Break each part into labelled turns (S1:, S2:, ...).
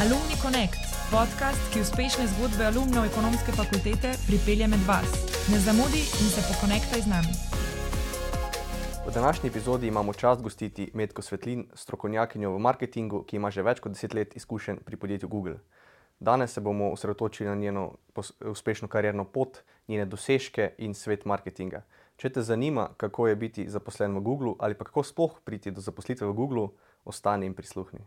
S1: Alumni Connect, podcast, ki uspešne zgodbe alumnov ekonomske fakultete pripelje med vas. Ne zamudi in se pokonektaj z nami.
S2: V današnji epizodi imamo čast gostiti Medko Svetlin, strokovnjakinjo v marketingu, ki ima že več kot deset let izkušenj pri podjetju Google. Danes se bomo osredotočili na njeno uspešno karierno pot, njene dosežke in svet marketinga. Če te zanima, kako je biti zaposlen v Googlu ali pa kako sploh priti do zaposlitve v Googlu, ostani in prisluhni.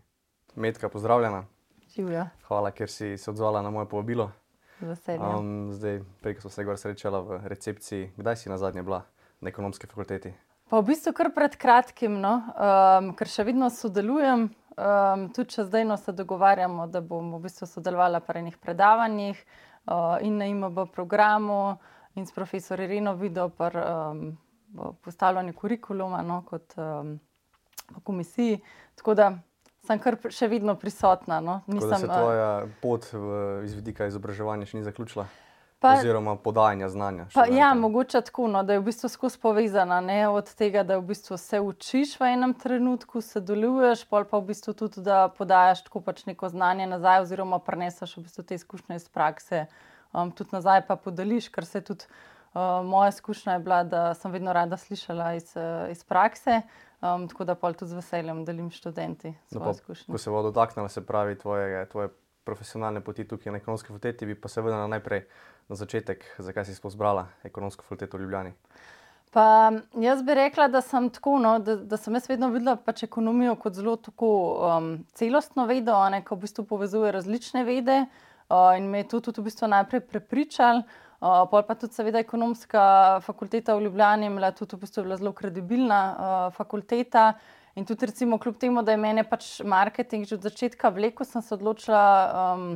S2: Medka, pozdravljena.
S3: Živijo.
S2: Hvala, ker si se odzvala na moje povabilo. Um, zdaj, prej, ko smo se srečala v recepciji, kdaj si na zadnje bila na ekonomski fakulteti?
S3: Pa v bistvu kar pred kratkim, no, um, ker še vedno sodelujem. Um, tudi če zdaj no se dogovarjamo, da bom v bistvu sodelovala pri enih predavanjih uh, in na IMB programu in s profesorjem Irino Vido pri um, postavljanju kurikuluma no, kot um, komisiji. Tako da sem kar še vedno prisotna. No.
S2: Nisem, da se
S3: eh,
S2: tvoja pot v, iz vidika izobraževanja še ni zaključila?
S3: Pa,
S2: Oziroma podajanja znanja.
S3: Pa, ja, mogoče tako, no, da je v bistvu skozi povezana. Ne, od tega, da v bistvu se učiš v enem trenutku, sodeluješ, pol pa v bistvu tudi, da podajaš tako pač neko znanje nazaj, oziroma preneseš v bistvu te izkušnje iz prakse, um, tudi nazaj pa podeliš, ker se tudi uh, moja izkušnja je bila, da sem vedno rada slišala iz, uh, iz prakse. Um, tako da pa tudi z veseljem delim študenti svoje no, izkušnje.
S2: Ko se bo dotaknila, se pravi, tvoje, tvoje profesionalne poti tukaj na ekonomski fakulteti, bi pa se vrnila najprej na začetek, zakaj si sploh zbrala ekonomsko fakulteto v Ljubljani.
S3: Pa, jaz bi rekla, da sem tako, no, da, da sem jaz vedno videla pač ekonomijo kot zelo tako, um, celostno vedo, ki v bistvu povezuje različne vede. Uh, in me je to tudi v bistvu najprej prepričal. Uh, pol pa tudi, seveda, ekonomska fakulteta v Ljubljani je bila tudi v bistvu bila zelo kredibilna uh, fakulteta. In tudi, recimo, kljub temu, da je meni pač marketing že od začetka vlekel, sem se odločila um,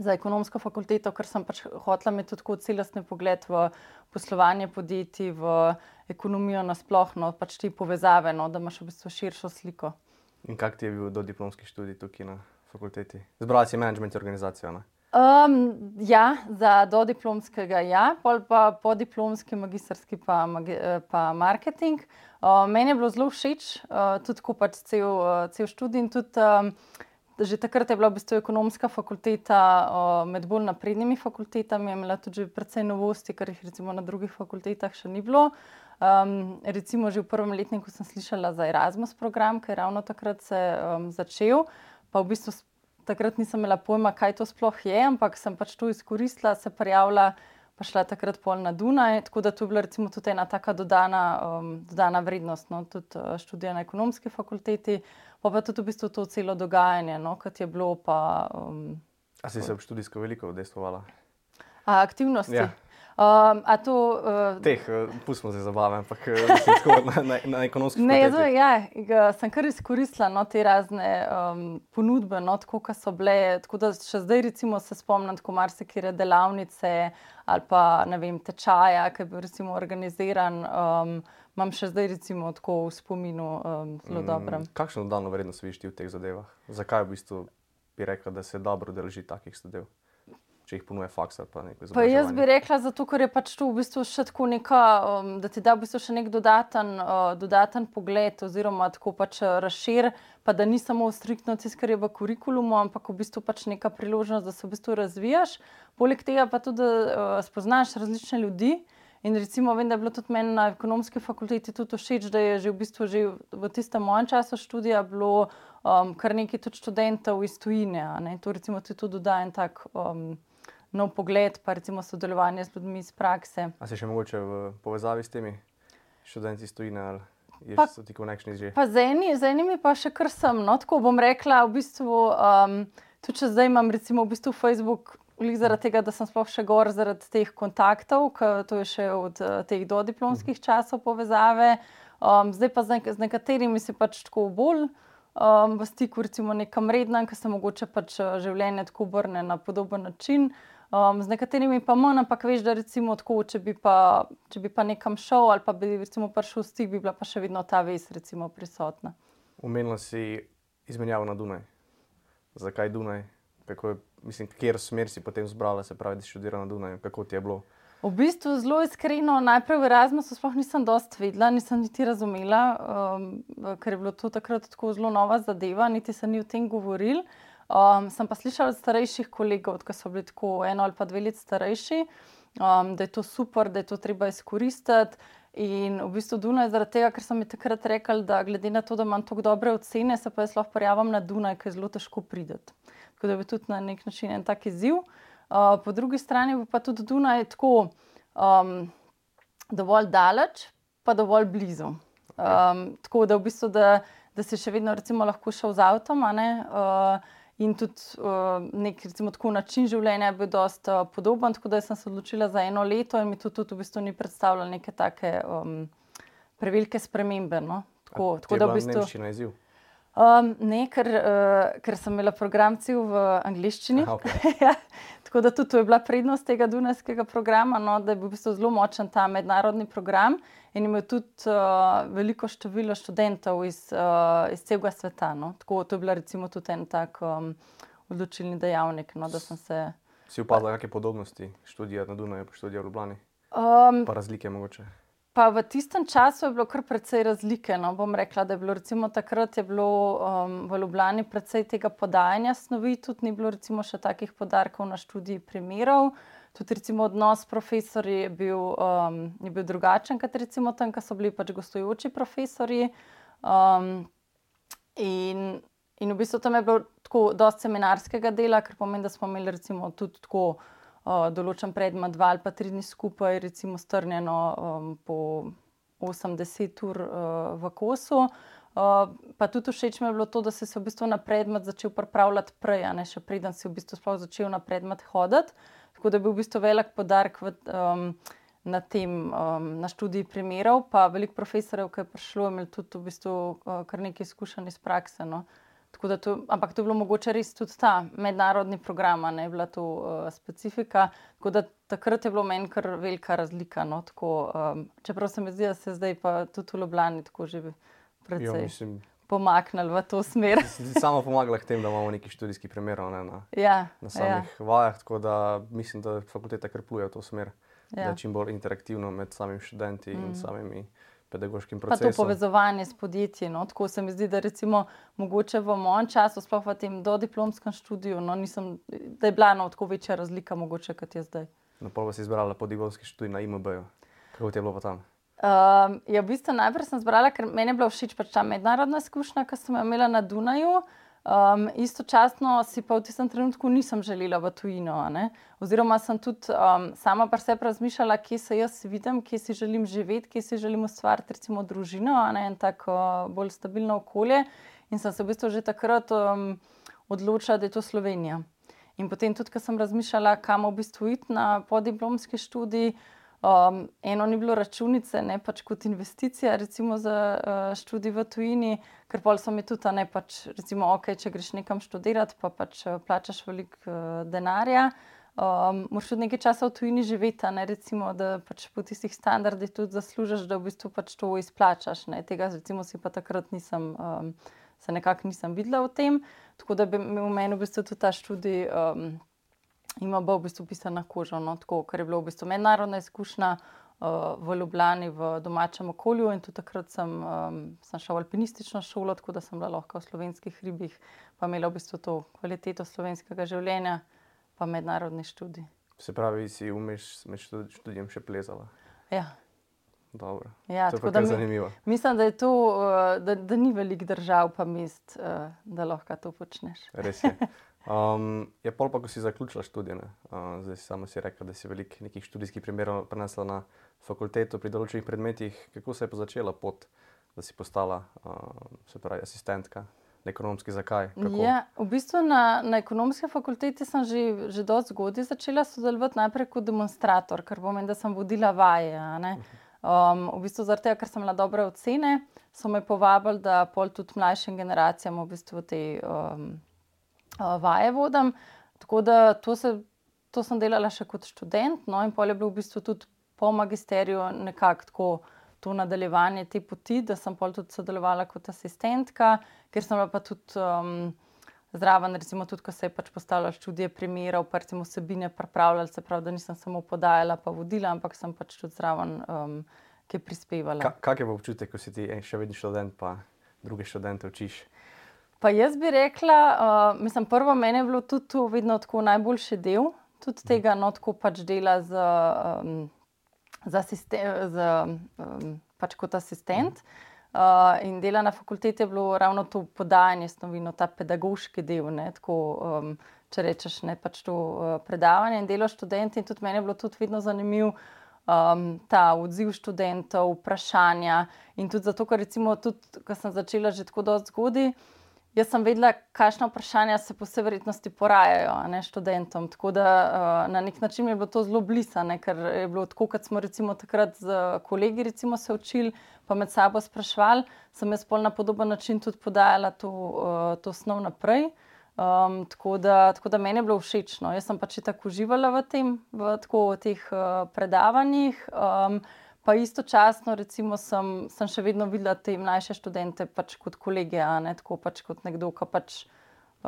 S3: za ekonomsko fakulteto, ker sem pač hotela imeti tudi celostni pogled v poslovanje podjetij, v ekonomijo nasplošno, pač te povezave, no, da imaš v bistvu širšo sliko.
S2: In kak ti je bil do diplomski študij tukaj na fakulteti? Zbrala si management organizacijo? Ne?
S3: Um, ja, za dodiplomskega, ja, pol pa po diplomski, magistrski pa, magi, pa marketing. Uh, meni je bilo zelo všeč, uh, tudi ko pač cel, uh, cel študij. Tudi, um, že takrat je bila v bistvu ekonomska fakulteta uh, med bolj naprednimi fakultetami, imela tudi precej novosti, kar jih recimo na drugih fakultetah še ni bilo. Um, recimo že v prvem letniku sem slišala za Erasmus program, ki je ravno takrat se um, začel. Pa v bistvu takrat nisem imela pojma, kaj to sploh je, ampak sem pač to izkoristila, se prijavila, pa šla takrat pol na Dunaj. Tako da to je bila recimo tudi ena taka dodana, um, dodana vrednost, no, tudi uh, študija na ekonomski fakulteti, pa pa tudi v bistvu to celo dogajanje, no, kot je bilo. Pa, um,
S2: A si se v študijsko veliko udejstvovala?
S3: Aktivnosti.
S2: Ja.
S3: Um, to, uh,
S2: Teh, pustimo se zabave, ampak uh, na, na, na ekonomski
S3: način. Ne, zdaj, ja, sem kar izkoristila no, te razne um, ponudbe, no, tako kot so bile. Tako da še zdaj, recimo, se spomnim, kako marsikere delavnice ali pa vem, tečaja, ki je bil recimo, organiziran. Um, Imam še zdaj, recimo, tako v spominu um, zelo mm, dobro.
S2: Kakšno dodano vrednost vidiš v teh zadevah? Zakaj v bistvu bi rekla, da se dobro drži takih zadev? Če jih ponuje faks ali pa nekaj
S3: podobnega. Jaz bi rekla, zato ker je pač to v bistvu še tako neka, um, da ti da v bistvu še nek dodaten, uh, dodaten pogled, oziroma tako pač uh, razšir, pa da ni samo striktno tisto, kar je v kurikulumu, ampak v bistvu pač neka priložnost, da se v bistvu razvijaš. Poleg tega pa tudi, uh, spoznaš različne ljudi. In recimo, vem, da je bilo tudi meni na ekonomski fakulteti tudi všeč, da je že v bistvu že v tistem mojem času študija bilo um, kar nekaj tudi študentov iz tujine. To recimo tudi dodaja en tak. Um, nov pogled, pa recimo sodelovanje z ljudmi iz prakse.
S2: A si še mogoče v povezavi s temi študenti iz tujine?
S3: Pa, pa z, eni, z enimi pa še kar sem. No, tako bom rekla, v bistvu, um, tudi če zdaj imam recimo v bistvu Facebook, zaradi tega, da sem sploh še gor zaradi teh kontaktov, ker to je še od uh, teh dodiplomskih mhm. časov povezave. Um, zdaj pa z, nek z nekaterimi si pač tako bolj um, v stiku, recimo nekam rednem, ker se mogoče pač uh, življenje tako obrne na podoben način. Um, z nekaterimi pa manj, ampak veš, da recimo tako, če bi pa, če bi pa nekam šel ali pa bi recimo prišel v stik, bi bila pa še vedno ta vez recimo prisotna.
S2: Umenila si izmenjavo na Dunaj. Zakaj Dunaj? Kako je, mislim, kjer smer si potem zbrala, se pravi, da si študirala na Dunaju? Kako ti je bilo?
S3: V bistvu zelo iskreno, najprej v Erasmusu sploh nisem dost vedela, nisem niti razumela, um, ker je bilo to takrat tako zelo nova zadeva, niti se ni o tem govorili. Um, sem pa slišala od starejših kolegov, ki so bili tako eno ali pa dve leti starejši, um, da je to super, da je to treba izkoristiti. In v bistvu Dunaj, zaradi tega, ker sem mi takrat rekel, da glede na to, da imam tako dobre ocene, se pa jaz lahko prijavim na Dunaj, ker je zelo težko prideti. Tako da je tudi na nek način en tak izziv. Uh, po drugi strani pa tudi Dunaj tako um, dovolj daleč, pa dovolj blizu. Um, tako da v bistvu, da, da si še vedno lahko šel z avtom. Uh, in tudi uh, nek recimo, tako, način življenja je bil precej uh, podoben. Tako da sem se odločila za eno leto in mi to tudi v bistvu ni predstavljalo neke take um, prevelike spremembe. No?
S2: Tako, tako da v bistvu. Nemščina je izziv.
S3: Um, ne, ker, uh, ker sem imela program cel v angleščini. Aha, okay. ja, tako da tudi to je bila prednost tega Dunajskega programa, no, da je bil v bistvu zelo močen ta mednarodni program in imel tudi uh, veliko število študentov iz, uh, iz celega sveta. No. Tako to je bila recimo tudi en tak um, odločilni dejavnik. No, se,
S2: si upadla, kakšne podobnosti študija na Dunaju, pa študija v Ljubljani? Um, pa razlike mogoče.
S3: Pa v tistem času je bilo kar precej razlike. No, bom rekla, da je bilo recimo, takrat je bilo um, v Ljubljani precej tega podajanja snovi, tudi ni bilo recimo, še takih podarkov na študiji primerov. Tudi recimo, odnos s profesori je bil, um, je bil drugačen, kot recimo tam, ko so bili pač gostujoči profesori. Um, in, in v bistvu tam je bilo tako dosti seminarskega dela, ker pomeni, da smo imeli recimo tudi tako določen predmet, dva ali pa tri dni skupaj, recimo strnjeno um, po 80 ur uh, v kosu. Uh, pa tudi všeč mi je bilo to, da si se v bistvu na predmet začel pripravljati prej, ne še preden si v bistvu sploh začel na predmet hoditi. Tako da je bil v bistvu velik podarek v, um, na tem, um, na študiji primerov, pa veliko profesorjev, ki je prišlo, imeli tudi v bistvu uh, kar nekaj izkušenj iz prakse. No. To, ampak to je bilo mogoče res tudi ta mednarodni program, ne bila to uh, specifika. Da, takrat je bilo meni kar velika razlika. No, tako, um, čeprav se mi zdi, da se zdaj pa tudi v Ljubljani tako že precej jo, pomaknili v to smer.
S2: Samo pomagala k temu, da imamo nekaj študijskih primerov ne, na,
S3: ja,
S2: na samih ja. vajah. Tako da mislim, da fakulteta kar pluje v to smer, ja. da je čim bolj interaktivno med samimi študenti mm. in samimi pedagoškim procesom.
S3: Pa to povezovanje s podjetji. No? Tako se mi zdi, da recimo mogoče v mojem času, sploh v tem dodiplomskem študiju, no, nisem, da je bila no, tako večja razlika, mogoče kot je zdaj.
S2: No, pa si izbrala podiplomski študij na IMB. -ju. Kako ti je bilo pa tam?
S3: Um, ja, v bistvu najprej sem izbrala, ker meni je bila všeč pač ta mednarodna izkušnja, ki sem jo imela na Dunaju. Um, istočasno si pa v tistem trenutku nisem želela v tujino. Oziroma, sem tudi um, sama pa sebi razmišljala, kje se jaz vidim, kje si želim živeti, kje si želim ustvariti, recimo, družino, ne? en tako uh, bolj stabilno okolje. In sem se v bistvu že takrat um, odločila, da je to Slovenija. In potem tudi, ko sem razmišljala, kam v bistvu iti na podiplomski študij. Um, eno ni bilo računice, ne pač kot investicija, recimo za uh, študij v tujini, ker pol so mi tudi, ne pač, recimo, ok, če greš nekam študirati, pa pač uh, plačaš veliko uh, denarja. Um, Moš tudi nekaj časa v tujini živeti, ne recimo, da pač po tistih standardih tudi zaslužiš, da v bistvu pač to izplačaš. Ne. Tega, recimo, si pa takrat nisem, um, se nekako nisem videla v tem. Tako da bi v meni v bistvu tudi ta študij. Um, ima bo v bistvu pisana koža, no, tako, ker je bila v bistvu mednarodna izkušnja uh, v Ljubljani, v domačem okolju. In tudi takrat sem, um, sem šel v alpinistično šolo, tako da sem bila lahko v slovenskih hribih, pa imela v bistvu to kvaliteto slovenskega življenja, pa mednarodni študij.
S2: Se pravi, si umeš med študijem še plezala?
S3: Ja.
S2: Dobro.
S3: Ja,
S2: to je zanimivo.
S3: Mislim, da, je to, uh, da, da ni veliko držav, pa mest, uh, da lahko to počneš.
S2: Res je. Um, je pol pa, ko si zaključila študij, uh, zdaj si sama si rekla, da si veliko nekih študijskih primerov prenesla na fakulteto pri določenih predmetih. Kako se je pa začela pot, da si postala uh, pravi, asistentka? Ekonomski, zakaj?
S3: Ja, v bistvu na, na ekonomski fakulteti sem že, že dosti zgodaj začela sodelovati najprej kot demonstrator, ker pomeni, da sem vodila vaje. Um, v bistvu zaradi tega, ker sem imela dobre ocene, so me povabili, da pol tudi mlajšim generacijam v bistvu te. Um, vaje vodim. Tako da to, se, to sem delala še kot študent, no in pol je bilo v bistvu tudi po magisteriju nekako. To nadaljevanje te poti, da sem pol tudi sodelovala kot asistentka, ker sem pa tudi um, zraven, recimo, tudi ko se je pač postavila študija primerov, pa recimo vsebine pripravljala, se pravi, da nisem samo podajala, pa vodila, ampak sem pač tudi zraven, um, ki je prispevala.
S2: Ka, kak je občutek, ko si ti še vedno študent, pa druge študente učiš?
S3: Pa jaz bi rekla, uh, mislim, prvo meni je bilo tudi to vedno tako najboljši del, tudi tega, no, tako pač dela z, um, z, asisten, z um, pač kot asistent. Uh, in dela na fakulteti je bilo ravno to podajanje snovi, no, ta pedagoški del. Ne, tako, um, če rečeš, ne pač to uh, predavanje in delo študenti. In tudi meni je bilo tudi vedno zanimivo um, ta odziv študentov, vprašanja. In tudi zato, ker recimo, tudi, ko sem začela že tako zgodaj. Jaz sem vedela, kakšno vprašanje se po vsej verjetnosti porajajo ne, študentom. Tako da uh, na nek način je bilo to zelo blisano, ker je bilo tako, kot smo recimo takrat z kolegi recimo, se učili, pa med sabo sprašvali, sem jaz pol na podoben način tudi podajala to, uh, to snov naprej. Um, tako, da, tako da meni je bilo všeč. No. Jaz sem pač tako uživala v, tem, v, tako, v teh uh, predavanjih. Um, Pa istočasno, recimo, sem, sem še vedno videla te mlajše študente pač kot kolege, a ne tako pač kot nekdo, ki pač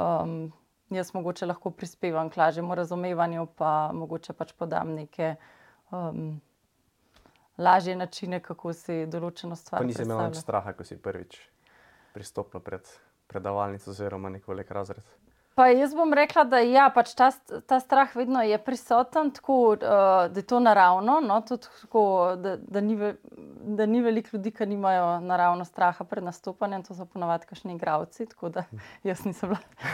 S3: um, jaz mogoče lahko prispevam k lažjemu razumevanju, pa mogoče pač podam neke um, lažje načine, kako si določeno stvar.
S2: Pa nisem imela nič straha, ko si prvič pristopila pred predavalnico oziroma neko lek razred.
S3: Pa jaz bom rekla, da ja, pač ta, ta strah vedno je prisoten, tako, uh, da je to naravno. No, tako, da, da, ni da ni veliko ljudi, ki nimajo naravno straha pred nastopanjem, to so ponovadi kašni igravci, tako da jaz nisem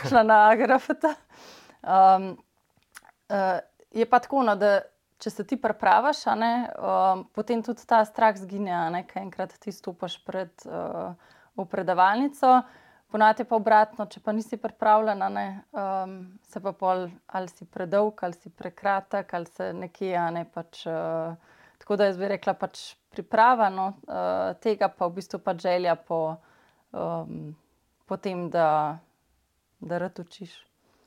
S3: šla na agrafata. Um, uh, je pa tako, no, da če se ti prepravaš, ne, um, potem tudi ta strah zgine, ker enkrat ti stopiš pred uh, predavalnico. Ponati pa obratno, če pa nisi pripravljen, ne, um, se pa pol ali si predolg, ali si prekratek, ali se nekje. Ne, pač, uh, tako da jaz bi rekla, pač priprava no, uh, tega, pa v bistvu pa želja po, um, po tem, da, da rad učiš.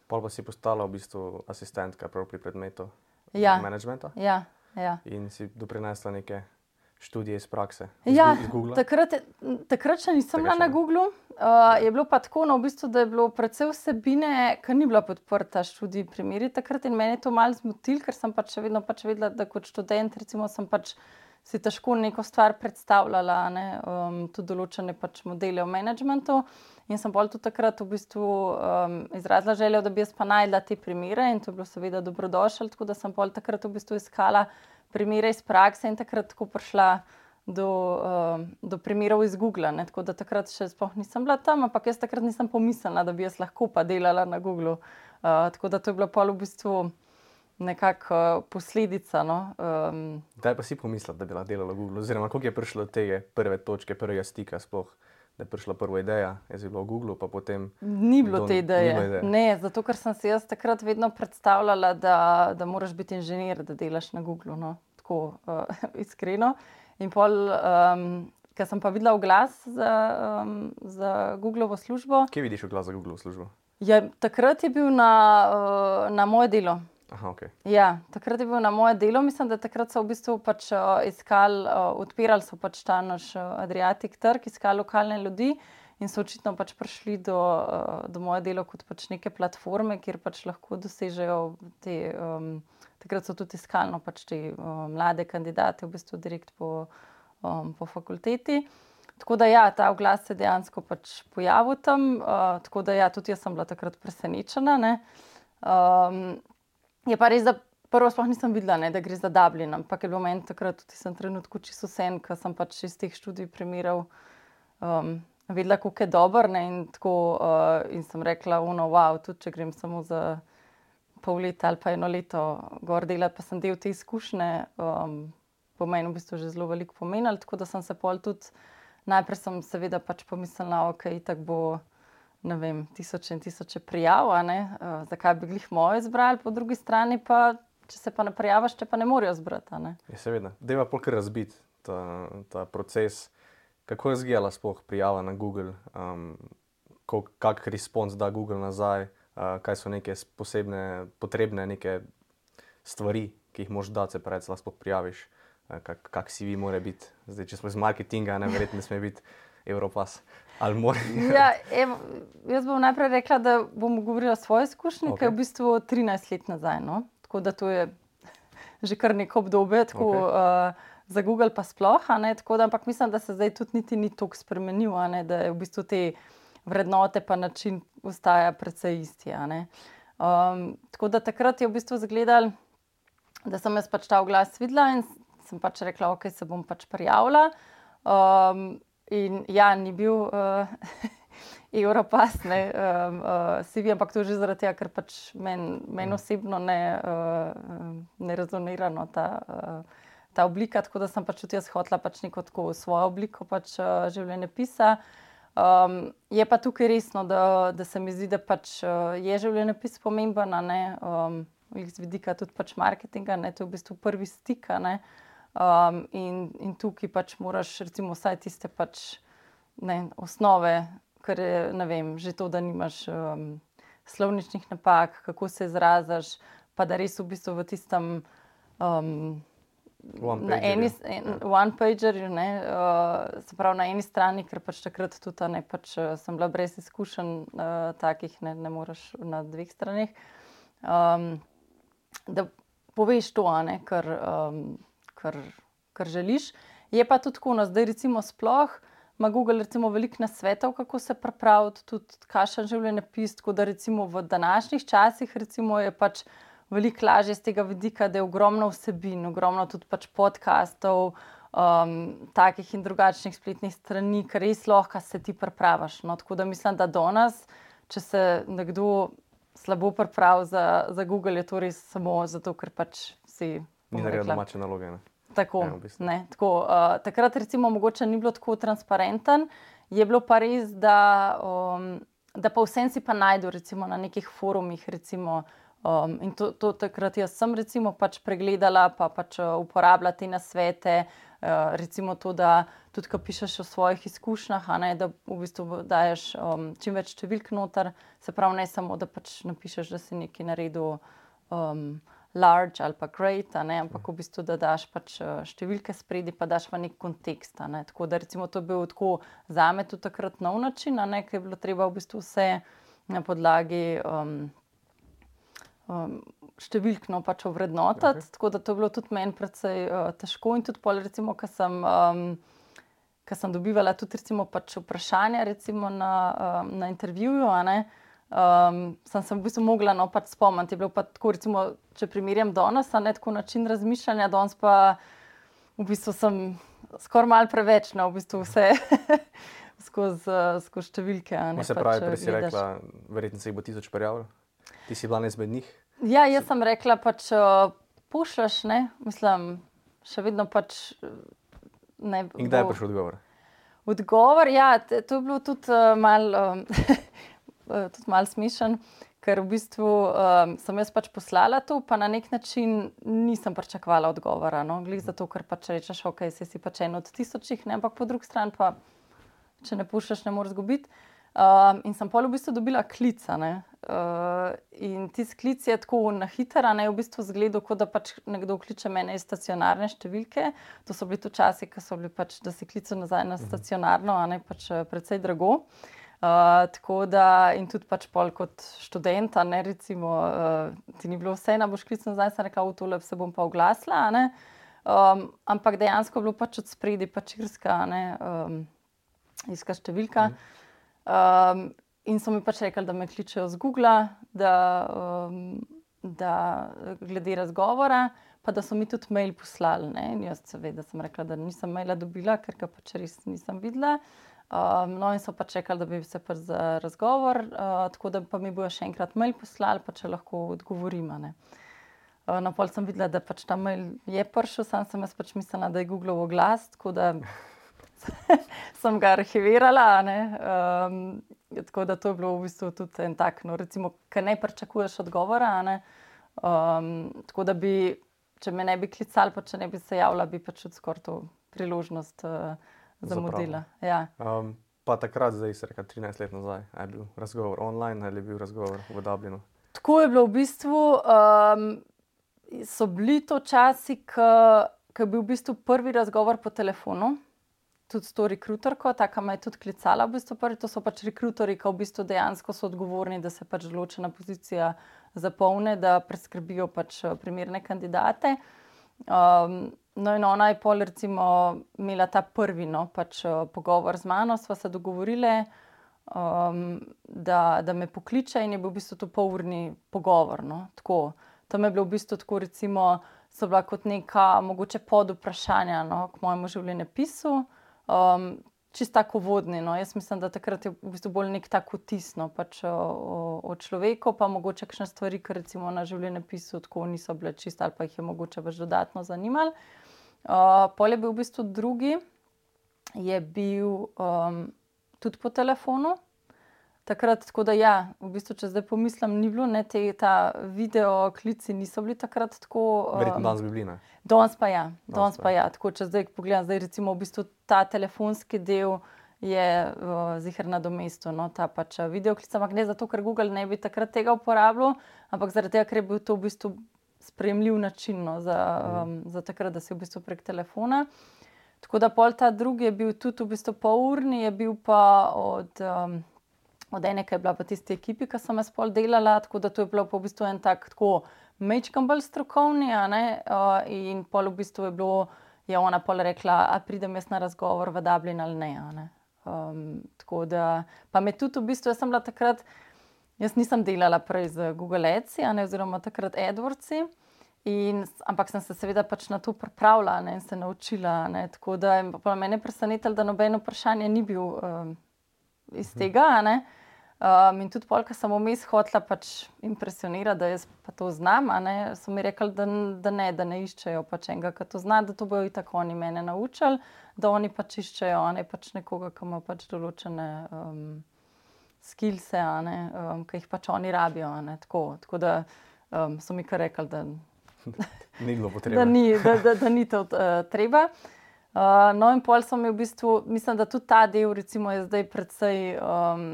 S2: Pol pa si postala v bistvu asistentka pri predmetu
S3: ja.
S2: managementa.
S3: Ja, ja.
S2: In si doprinesla nekaj študije iz prakse?
S3: Iz ja, takrat, takrat še nisem bila na Googlu. Uh, je bilo pa tako, no, v bistvu, da je bilo predvsej vsebine, ki ni bila podprta študij primeri. Takrat in meni je to malo zmotil, ker sem pač še vedno pač vedela, da kot študent recimo, sem pač si težko neko stvar predstavljala, ne, um, tudi določene pač modele v menedžmentu. In sem bolj tudi takrat v bistvu um, izrazila željo, da bi jaz pa najdla te primere in to je bilo seveda dobrodošlo, tako da sem bolj takrat v bistvu iskala primere iz prakse in takrat tako prišla do, uh, do primerov iz Google. Ne? Tako da takrat še sploh nisem bila tam, ampak jaz takrat nisem pomislila, da bi jaz lahko pa delala na Google. Uh, tako da to je bilo pa v bistvu nekakšna uh, posledica. No? Um,
S2: Kdaj pa si pomislila, da bi delala na Google? Oziroma, kako je prišlo do te prve točke, prvega stika sploh? Da je prišla prva ideja, jaz je bilo v Google, pa potem.
S3: Ni bilo te ideje. ideje. Ne, zato ker sem si jaz takrat vedno predstavljala, da, da moraš biti inženir, da delaš na Google. No? Tako uh, iskreno. In pol, um, ker sem pa videla oglas za, um, za Googlovo službo.
S2: Kje vidiš oglas za Googlovo službo?
S3: Ja, takrat je bil na, uh, na moje delo.
S2: Aha, okay.
S3: ja, takrat je bil na moje delo, mislim, da takrat so v bistvu pač, uh, iskali, uh, odpirali so pač ta naš uh, Adriatic trg, iskali lokalne ljudi in so očitno pač prišli do, uh, do moje delo kot pač neke platforme, kjer pač lahko dosežejo te. Um, takrat so tudi iskali no, pač te uh, mlade kandidate, v bistvu direkt po, um, po fakulteti. Tako da ja, ta oglas se je dejansko pač pojavil tam, uh, tako da ja, tudi jaz sem bila takrat presenečena. Um, Je pa res, da prvo sploh nisem videla, ne, da gre za Dublin, ampak je bilo meni takrat tudi sem trenutku čisto sen, ker sem pač iz teh študij primerov um, vedela, kako je dober. Ne, in, tako, uh, in sem rekla, uno, wow, tudi če grem samo za pol leta ali pa eno leto gor delati, pa sem del te izkušnje, um, po meni v bistvu že zelo veliko pomenil. Tako da sem se pol tudi, najprej sem seveda pač pomislila, ok, tako bo ne vem, tisoče in tisoče prijav, uh, zakaj bi jih moje izbrali, po drugi strani pa, če se pa ne prijaviš, če pa ne morajo zbrati. Ne?
S2: Je ja, seveda, da pa polk razbit ta, ta proces. Kako je zgijala sploh prijava na Google, um, kak respons da Google nazaj, uh, kaj so neke posebne, potrebne neke stvari, ki jih moš dati, se pravi, da lahko prijaviš, uh, kak, kak si vi mora biti. Zdaj, če smo iz marketinga, ne verjetno ne sme biti Evropas.
S3: ja, evo, jaz bom najprej rekla, da bom govorila o svoji izkušnji, okay. ki je v bistvu 13 let nazaj. No? Tako da to je že kar neko obdobje, tako okay. uh, za Google pa sploh. Tako da, ampak mislim, da se zdaj tudi niti ni tako spremenil, da je v bistvu te vrednote pa način ostaja precej isti. Um, tako da takrat je v bistvu zgledal, da sem jaz pač ta glas videla in sem pač rekla, ok, se bom pač prijavila. Um, in ja, ni bil. Uh, Evropas, ne, um, uh, CV, ampak to že zaradi tega, ker pač meni men osebno ne, uh, ne rezonira no, ta, uh, ta oblika. Tako da sem pač tudi jaz hotela pač neko tako svojo obliko pač, uh, življenja pisa. Um, je pa tukaj resno, da, da se mi zdi, da pač, uh, je življenje pis pomemben, um, iz vidika tudi pač marketinga, ne, to je v bistvu prvi stik. Um, in, in tukaj pač moraš, recimo, vsaj tiste pač, ne, osnove ker je vem, že to, da nimaš um, slovničnih napak, kako se izražaš, pa da res v bistvu v tistem. Um,
S2: Na eni
S3: one-pagerju, uh, se pravi na eni strani, ker pač takrat tudi ne, pač, uh, sem bila brez izkušenj, uh, takih ne, ne moreš na dveh straneh. Um, da poveš to, ne, kar, um, kar, kar želiš. Je pa tudi tako, no, zdaj recimo sploh ima Google recimo veliko nasvetov, kako se pripraviti, tudi kašen življenje pis. Tako da recimo v današnjih časih recimo je pač veliko lažje z tega vidika, da je ogromno vsebin, ogromno tudi pač podkastov, um, takih in drugačnih spletnih strani, ker res lahko se ti pripravaš. No, tako da mislim, da do nas, če se nekdo slabo pripravi za, za Google, je to res samo zato, ker pač si.
S2: Ni naredil domače naloge. Ne?
S3: Tako, ja, v bistvu. ne, tako, uh, takrat, recimo, mogoče ni bilo tako transparenten, je bilo pa res, da, um, da pa vsem si pa najdu recimo, na nekih forumih. Recimo, um, in to, to takrat jaz sem recimo, pač pregledala, pa pač uh, uporabljala te nasvete. Uh, recimo to, da tudi, ko pišeš o svojih izkušnjah, ne, da v bistvu daješ um, čim več številk noter, se pravi, ne samo, da pač napišeš, da si nekaj naredil. Um, large ali pa great, ne, ampak v bistvu da daš pač eh, številke spredi, pa daš v nek kontekst. Ne. Tako da recimo to bil tako za me tudi takrat nov način, ne, ker je bilo treba v bistvu vse na podlagi um, um, številkno pač ovrednotiti. Okay. Tako da to je bilo tudi meni precej uh, težko in tudi pol recimo, ker sem. Um, Ker sem dobivala tudi pač vprašanja na, na intervjuju, um, sem se v bistvu mogla no, pač spomniti. Tako, recimo, če primerjam danes, ne tako način razmišljanja, danes pa v bistvu sem skoraj malo preveč no, v bistvu vse. Skozi skoz številke.
S2: Ne, se pravi, pač, si rekla, verjetno se jih bo tisoč prijavil. Ti si bila izmed njih?
S3: Ja, jaz sem rekla, pač pušaš, ne, mislim, še vedno pač.
S2: Ne, In kdaj bo... je prišel odgovor?
S3: Odgovor, ja, to je bilo tudi uh, malo. Um, Eh, tudi malo smešen, ker v bistvu um, sem jaz pač poslala to, pa na nek način nisem pričakovala odgovora. No? Glede za to, ker pač rečeš, ok, si, si pač en od tisočih, ne? ampak po drugi strani pa, če ne puščaš, ne moreš zgubiti. Um, in sem pol v bistvu dobila klica. Uh, in ti sklic je tako na hitro, ne v bistvu zgledu, kot da pač nekdo kliče mene iz stacionarne številke. To so bili tu časi, ko so bili pač, da si klical nazaj na mhm. stacionarno, a ne pač precej drago. Uh, Uh, tako da, in tudi pač pol kot študenta, ne recimo, uh, ti ni bilo vse na boškvicu, zdaj sem rekla, v tole se bom pa oglasila. Um, ampak dejansko je bilo pač od spredi, pač irska, ne, um, irska številka. Um, in so mi pač rekli, da me kličejo z Google, da, um, da glede razgovora, pa da so mi tudi mail poslali. Ne. In jaz seveda sem rekla, da nisem maila dobila, ker ga pač res nisem videla. Um, no, in so pa čakali, da bi se pa za razgovor, uh, tako da pa mi bojo še enkrat mail poslali, pa če lahko odgovorim. Uh, na pol sem videla, da pač ta mail je prišel, sam sem jaz pač mislila, da je Google oglas, tako da sem ga arhivirala. Um, tako da to je bilo v bistvu tudi en tak, no, recimo, ker ne pričakuješ odgovora. Um, tako da bi, če me ne bi klicali, pa če ne bi se javila, bi pač skoraj to priložnost. Uh, zamudila. Ja. Um,
S2: pa takrat, zdaj se reka 13 let nazaj, je bil razgovor online ali je bil razgovor v Dublinu?
S3: Tako je bilo v bistvu. Um, so bili to časi, ko je bil v bistvu prvi razgovor po telefonu. Tudi s to rekruterko, tako me je tudi klicala. V bistvu prvi, to so pač rekruterji, ki v bistvu dejansko so odgovorni, da se pač določena pozicija zapolne, da preskrbijo pač primerne kandidate. Um, No, in ona je pol, recimo, imela ta prvi no, pač, uh, pogovor z mano, sva se dogovorili. um, da, da me pokliče in je bil v bistvu to polurni pogovor. No? Tako, tam je bilo v bistvu tako, recimo, so bila kot neka mogoče pod vprašanja no, k mojemu življenjepisu. Um, Čisto tako vodni. No. Jaz mislim, da takrat je v bistvu bolj nek tako tisno pač o, o, o človeku, pa mogoče kakšne stvari, ki recimo na življenjepisu tako niso bile čiste ali pa jih je mogoče več dodatno zanimalo. Uh, pol je bil v bistvu drugi, je bil um, tudi po telefonu. Takrat, tako da, ja, v bistvu, če zdaj pomislim, ni bilo, ne, te, ta video klici niso bili takrat tako.
S2: Verjetno danes bi bili. Ne?
S3: Danes pa ja, danes pa ja. Tako, če zdaj pogledam, zdaj recimo v bistvu ta telefonski del je uh, zihar na domestu, no, ta pač video klic, ampak ne zato, ker Google ne bi takrat tega uporabljal, ampak zaradi tega, ker je bil to v bistvu spremljiv način no, za, um, za takrat, da si v bistvu prek telefona. Tako da pol ta drugi je bil tudi v bistvu pol urni, je bil pa od. Um, od ene, ki je bila v tisti ekipi, ki sem jaz pol delala, tako da to je bilo v bistvu en tak, tako mečkam bolj strokovni. Uh, in pol v bistvu je bilo, je ona pol rekla, a pridem jaz na razgovor v Dublin ali ne. ne? Um, tako da, pa me tudi v bistvu, jaz sem bila takrat, jaz nisem delala prej z Google Ads, oziroma takrat AdWords. In, ampak sem se seveda pač na to pripravila ne, in se naučila. Ne, tako da je me presenetilo, da nobeno vprašanje ni bil um, iz tega. Ne. Um, in tudi polk, ki sem vmes hotela pač impresionirati, da jaz pa to znam, ne, so mi rekli, da, da ne, da ne iščejo pač enega, ki to zna, da to bojo tako oni mene naučili, da oni pač iščejo ne, pač nekoga, ki ima pač določene um, skilse, um, ki jih pač oni rabijo. Tako, tako da um, so mi kar rekli, da,
S2: ni
S3: da, ni, da, da, da ni to uh, treba. Uh, no, in pol sem v bistvu, mislim, da tudi ta del, recimo, je zdaj predvsej. Um,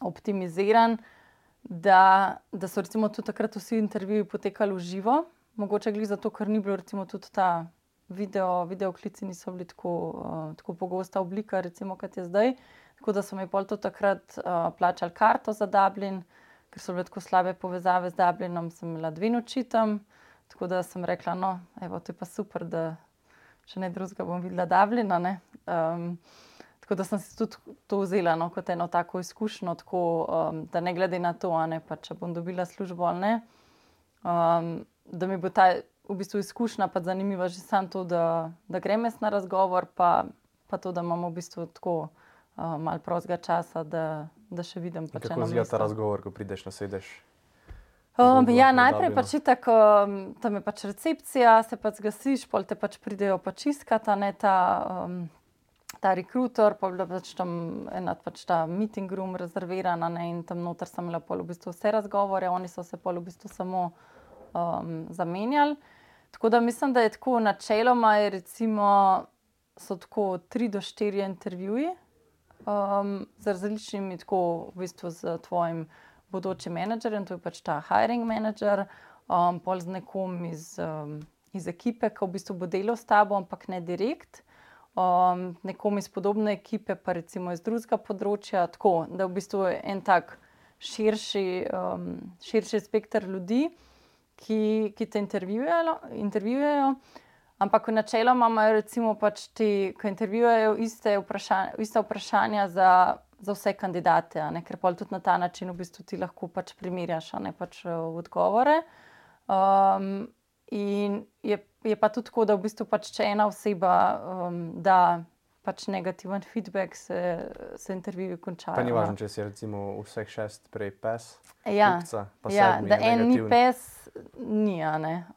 S3: optimiziran, da, da so recimo tudi takrat vsi intervjuji potekali v živo, mogoče gli zato, ker ni bilo recimo tudi ta video, video klici niso bili tako, uh, tako pogosta oblika, recimo kot je zdaj. Tako da so mi pol to takrat uh, plačali karto za Dublin, ker so bile tako slabe povezave z Dublinom, sem imela dve noči tam. Tako da sem rekla, no, evo, to je pa super, da še ne drugega bom videla Dublina. Um, Tako da sem si tudi to vzela no, kot eno tako izkušnjo, tako, um, da ne glede na to, ne, pa, če bom dobila službo ali ne, um, da mi bo ta v bistvu izkušnja pa zanimiva že samo to, da, da grem jaz na razgovor, pa, pa to, da imamo v bistvu tako um, malo prostega časa, da, da še vidim.
S2: Pa, kako izgleda ta razgovor, ko prideš na sedež?
S3: Um, ja, najprej pač tako, um, tam je pač recepcija, se pač zgasiš, pol te pač pridejo pač iskati, ne ta. Um, ta rekruter, pa je bila pač tam ena pač ta meeting room rezervirana ne, in tam noter sem imela pol v bistvu vse razgovore, oni so se pol v bistvu samo um, zamenjali. Tako da mislim, da je tako načeloma, je recimo, so tako tri do štiri intervjuje um, z različnimi, tako v bistvu z tvojim bodočim menedžerjem, to je pač ta hiring manager, um, pol z nekom iz, um, iz ekipe, ki v bistvu bo delal s tabo, ampak ne direkt um, nekom iz podobne ekipe, pa recimo iz drugega področja. Tako da je v bistvu en tak širši, um, širši spektr ljudi, ki, ki te intervjujejo. intervjujejo. Ampak načeloma imajo recimo pač ti, ki intervjujejo iste vprašanja, iste vprašanja za, za vse kandidate, ker pa tudi na ta način v bistvu ti lahko pač primerjaš ne pač uh, odgovore. Um, in je je pa tudi tako, da v bistvu pač če ena oseba um, da pač negativen feedback, se, se intervjuji končajo.
S2: Pa ni važno, če si recimo vseh šest prej pes.
S3: Ja,
S2: kupca,
S3: ja da en ni pes, ni,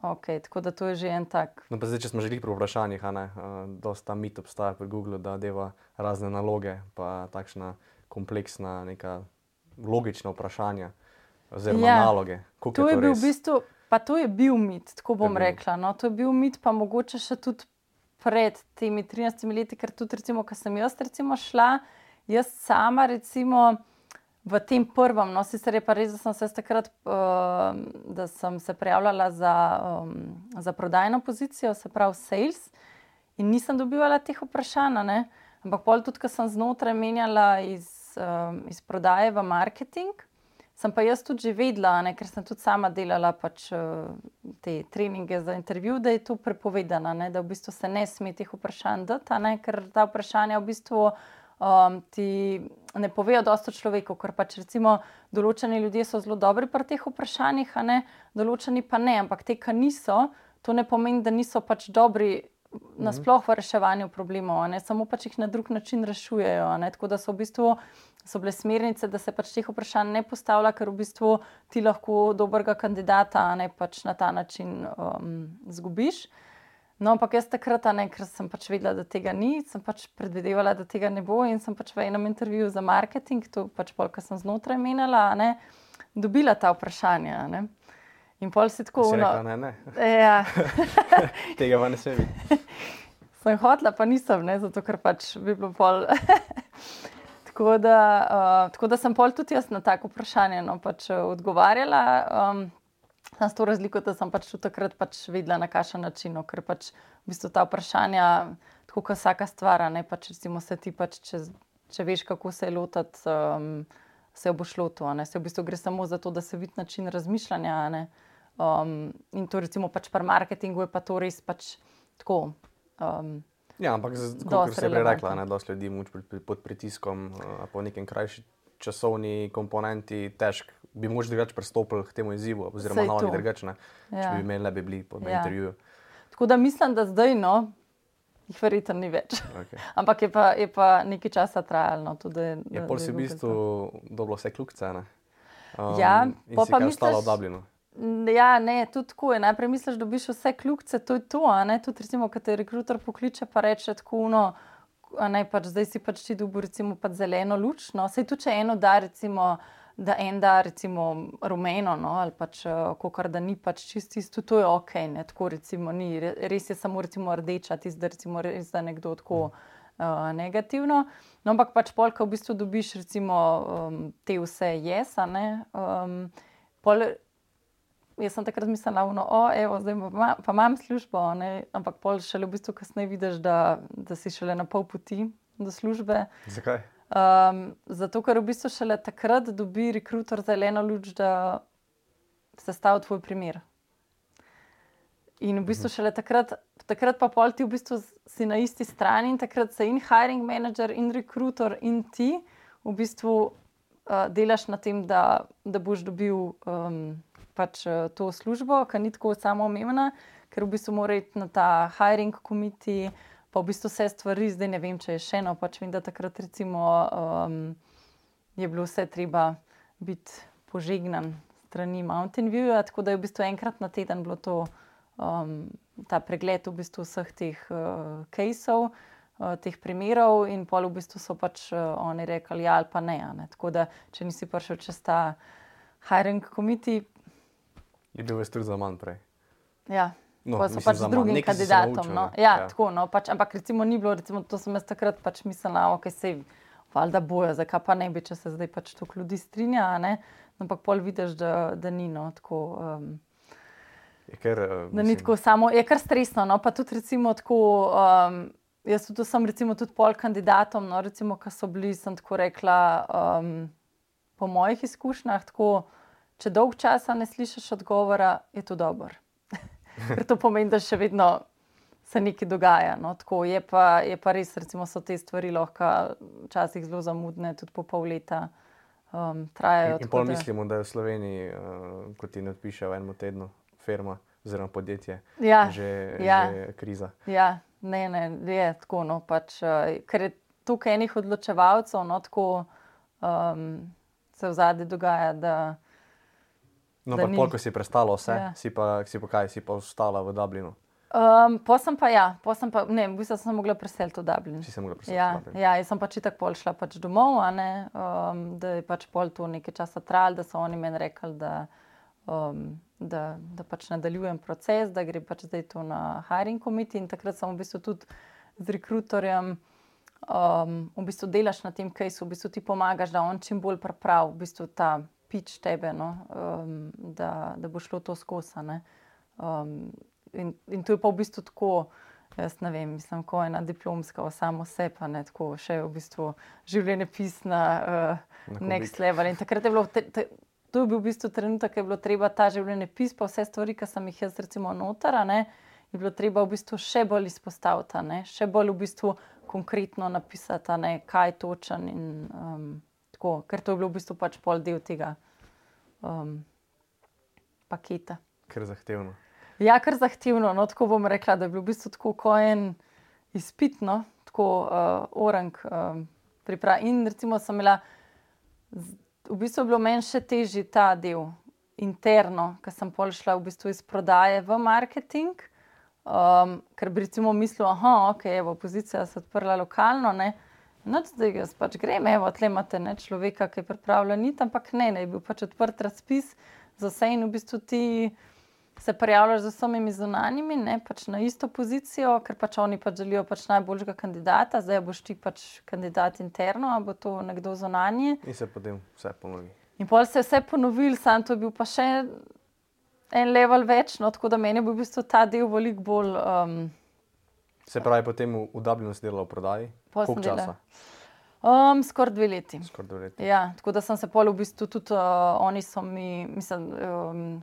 S3: okay, tako da to je že en tak.
S2: No, pa zdaj, če smo že pri vprašanjih, ne, uh, dosta mit obstaja pri Google, da deva razne naloge, pa takšna kompleksna, neka logična vprašanja oziroma ja, naloge.
S3: To je, to je bil v bistvu. Pa to je bil mit, tako bom je rekla. No, to je bil mit, pa mogoče še tudi pred temi 13 leti, ker tudi, recimo, ko sem jaz recimo, šla, jaz sama, recimo, v tem prvem, no, sicer je pa res, da sem se takrat, uh, da sem se prijavljala za, um, za prodajno pozicijo, se pravi, sales, in nisem dobivala teh vprašanj. Ampak pol tudi, ko sem znotraj menjala iz, um, iz prodaje v marketing. Sem pa jaz tudi že vedela, ne, ker sem tudi sama delala pač, uh, te treninge za intervju, da je to prepovedano, ne, da v bistvu se ne sme teh vprašanj dati, ne, ker ta vprašanja v bistvu um, ti ne povejo dosto človeku, ker pač recimo določeni ljudje so zelo dobri pri teh vprašanjih, a ne, določeni pa ne, ampak te, ki niso, to ne pomeni, da niso pač dobri nasploh v reševanju problemov, ne, samo pač jih na drug način rešujejo, tako da so v bistvu so bile smernice, da se pač teh vprašanj ne postavlja, ker v bistvu ti lahko dobrega kandidata, ne pač na ta način um, zgubiš. No, ampak jaz takrat, ne, ker sem pač vedela, da tega ni, sem pač predvidevala, da tega ne bo in sem pač v enem intervjuju za marketing, to pač pol, kar sem znotraj menila, a ne, dobila ta vprašanja, ne. In pol si tako,
S2: ne,
S3: ja,
S2: tega pa ne sme biti.
S3: sem hotla, pa nisem, ne, zato ker pač bi bilo pol. tako, da, uh, tako da sem pol tudi jaz na tako vprašanje no, pač, eh, odgovarjala. Um, s to razliko, da sem pač tudi takrat pač vedela, na kakšen način, no, ker pač v bistvu ta vprašanja, tako kot vsaka stvar, ne pač recimo se ti pač, če, če veš, kako se je lotiti, um, se lotil. a ne. Se v bistvu gre samo za to, da se vidi način razmišljanja. Um, in to recimo pač pri marketingu je pa to res pač tako. Um,
S2: Ja, ampak kot si prej rekla, ne, dosti ljudi muč pri- pri- pod pritiskom, uh, po nekem krajši časovni komponenti, težko bi mož drugače pristopili k temu izzivu, oziroma na oni
S3: to.
S2: drugače, ne, če
S3: Ja.
S2: bi imeli, ne bi bili po
S3: Ja.
S2: intervjuju.
S3: tako da mislim, da zdaj no, jih verjetno ni več.
S2: Okay.
S3: Ampak je pa, je pa nekaj časa trajalo. No, tudi,
S2: Je
S3: da-
S2: pol si v bistvu dobilo vse kljukce? Um,
S3: Ja,
S2: si
S3: pa
S2: kaj ostala v
S3: misliš-
S2: Dublinu.
S3: Ja, ne, tudi tako je. Najprej misliš, da dobiš vse kljukce, to je to. Tudi, recimo, ko te rekruter pokliče, pa reče tako, no, ne, pač zdaj si pač ti dobil recimo pač zeleno luč. No. Sej tudi, če eno da, recimo, da en da recimo rumeno, no, ali pač kokar da ni pač čist isto, to je ok, ne, tako recimo ni. Re- Res je samo recimo rdeča, tisto, da recimo res da nekdo tako. Uh, negativno, no, ampak pač polk, v bistvu dobiš recimo um, te vse jesa, yes, um, pol Jaz sem takrat mislila, no, o, evo, zdaj pa imam službo, ne? ampak pol šele v bistvu kasneje vidiš, da, da si šele na pol poti do službe.
S2: Zakaj?
S3: Um, zato, ker v bistvu šele takrat dobi rekruter zeleno luč, da se stavi tvoj primer. In v bistvu šele takrat, takrat pa pol ti v bistvu si na isti strani in takrat se in hiring manager, in rekruter, in ti v bistvu uh, delaš na tem, da, da boš dobil um, pač uh, to službo, ki ni tako samoumevna, ker v bistvu mora iti na ta hiring committee, pa v bistvu vse stvari, zdaj ne vem, če je še eno, pač vem, da takrat recimo um, je bilo vse treba biti požegnan strani Mountain View, tako da je v bistvu enkrat na teden bilo to um, ta pregled v bistvu vseh teh uh, caseov, uh, teh primerov, in pol v bistvu so pač uh, oni rekli, ja ali pa ne, ne. Tako da, če nisi prišel čez ta hiring committee,
S2: Je bil veš tudi za manj prej.
S3: ja.
S2: No,
S3: No, pa so pač z drugim kandidatom.
S2: naučil,
S3: no. ja,
S2: Ja.
S3: tako, no, pač, ampak recimo ni bilo, recimo, to sem jaz takrat pač mislila, ok, se valjda bojo, zakaj pa ne bi, če se zdaj pač toliko ljudi strinja, ne. ampak pol vidiš, da, da ni no, tako. Um,
S2: Je kar, uh,
S3: Da ni tako samo, je kar stresno. No? Pa tudi, recimo, tako, um, jaz tudi sem recimo, tudi pol kandidatom, no, recimo, ki so bili, sem tako rekla, um, po mojih izkušnjah, tako, če dolg časa ne slišiš odgovora, je to dobro. Ker to pomeni, da še vedno se nekaj dogaja. No? Tako, je, pa, je pa res, recimo, so te stvari lahko včasih zelo zamudne, tudi po pol leta um, trajajo.
S2: In, in pol
S3: da-
S2: mislimo, da je v Sloveniji, uh, kot ti ne odpiše v enem tednu, firma oziroma podjetje,
S3: Ja,
S2: že,
S3: ja.
S2: že kriza.
S3: Ja, ne, ne, je tako. No, pač, uh, ker je tukaj enih odločevalcev, no, tako um, se v zadnji dogaja. Da,
S2: No,
S3: Da
S2: pa
S3: ni.
S2: pol, ko si prestala vse,
S3: Ja.
S2: si, pa, si pa kaj, si pa ostala v Dublinu.
S3: um, pa sem pa, ja, pa sem pa, ne, v bistvu sem se mogla preseliti v Dublin.
S2: Si se mogla preseliti
S3: Ja,
S2: v Dublin.
S3: ja, jaz sem pač tako pol šla pač domov, a ne, um, da je pač pol to nekaj časa trajalo, da so oni meni rekli, da, um, da, da pač nadaljujem proces, da gre pač zdaj to na hiring committee. In takrat sem v bistvu tudi z rekrutorjem, um, v bistvu delaš na tem kajsu, v bistvu ti pomagaš, da on čim bolj pripravi v bistvu ta pič tebe, no, um, da, da bo šlo to skozi. Um, in, in to je pa v bistvu tako. Jaz ne vem, mislim, ko je ena diplomska o samo sebi, ne tako še v bistvu življenjepis na
S2: Na
S3: uh, next level. In takrat je bilo, te, te, to je bil v bistvu trenutek, ko je bilo treba ta življenjepis, pa vse stvari, ki sem jih jaz recimo notara, ne, je bilo treba v bistvu še bolj izpostaviti, ne, še bolj v bistvu konkretno napisati, ne, kaj točen. In, um, tako, ker to je bilo v bistvu pač pol del tega um, paketa.
S2: Ker je zahtevno.
S3: Ja, kar zahtevno. No, tako bom rekla, da je bilo v bistvu tako kot en izpitno, tako uh, orang um, priprav. In recimo sem imela, v bistvu je bilo meni še težji ta del interno, ker sem pol šla v bistvu iz prodaje v marketing. Um, ker bi recimo mislil, da okay, je opozicija se odprla lokalno, ne, no, zdaj jaz pač grem, evo, tle imate ne, človeka, ki je pripravljen, ampak ne, ne, je bil pač odprt razpis za vse in v bistvu ti se prijavljaš z vsemi zunanjimi, ne pač na isto pozicijo, ker pač oni pač želijo pač najboljšega kandidata, zdaj boš ti pač kandidat interno, ali bo to nekdo zunanji.
S2: In se potem vse ponovi.
S3: In pol se je vse ponovil, sam to je bil pa še en level več, no, tako da meni bil v bistvu ta del veliko bolj. Um,
S2: se pravi, potem v, v Dublinu si delal v prodaji? Koliko časa?
S3: Um, Skoraj dve leti.
S2: Skor dve leti.
S3: Ja, tako da sem se pol v bistvu tudi, uh, oni so mi, mislim. Um,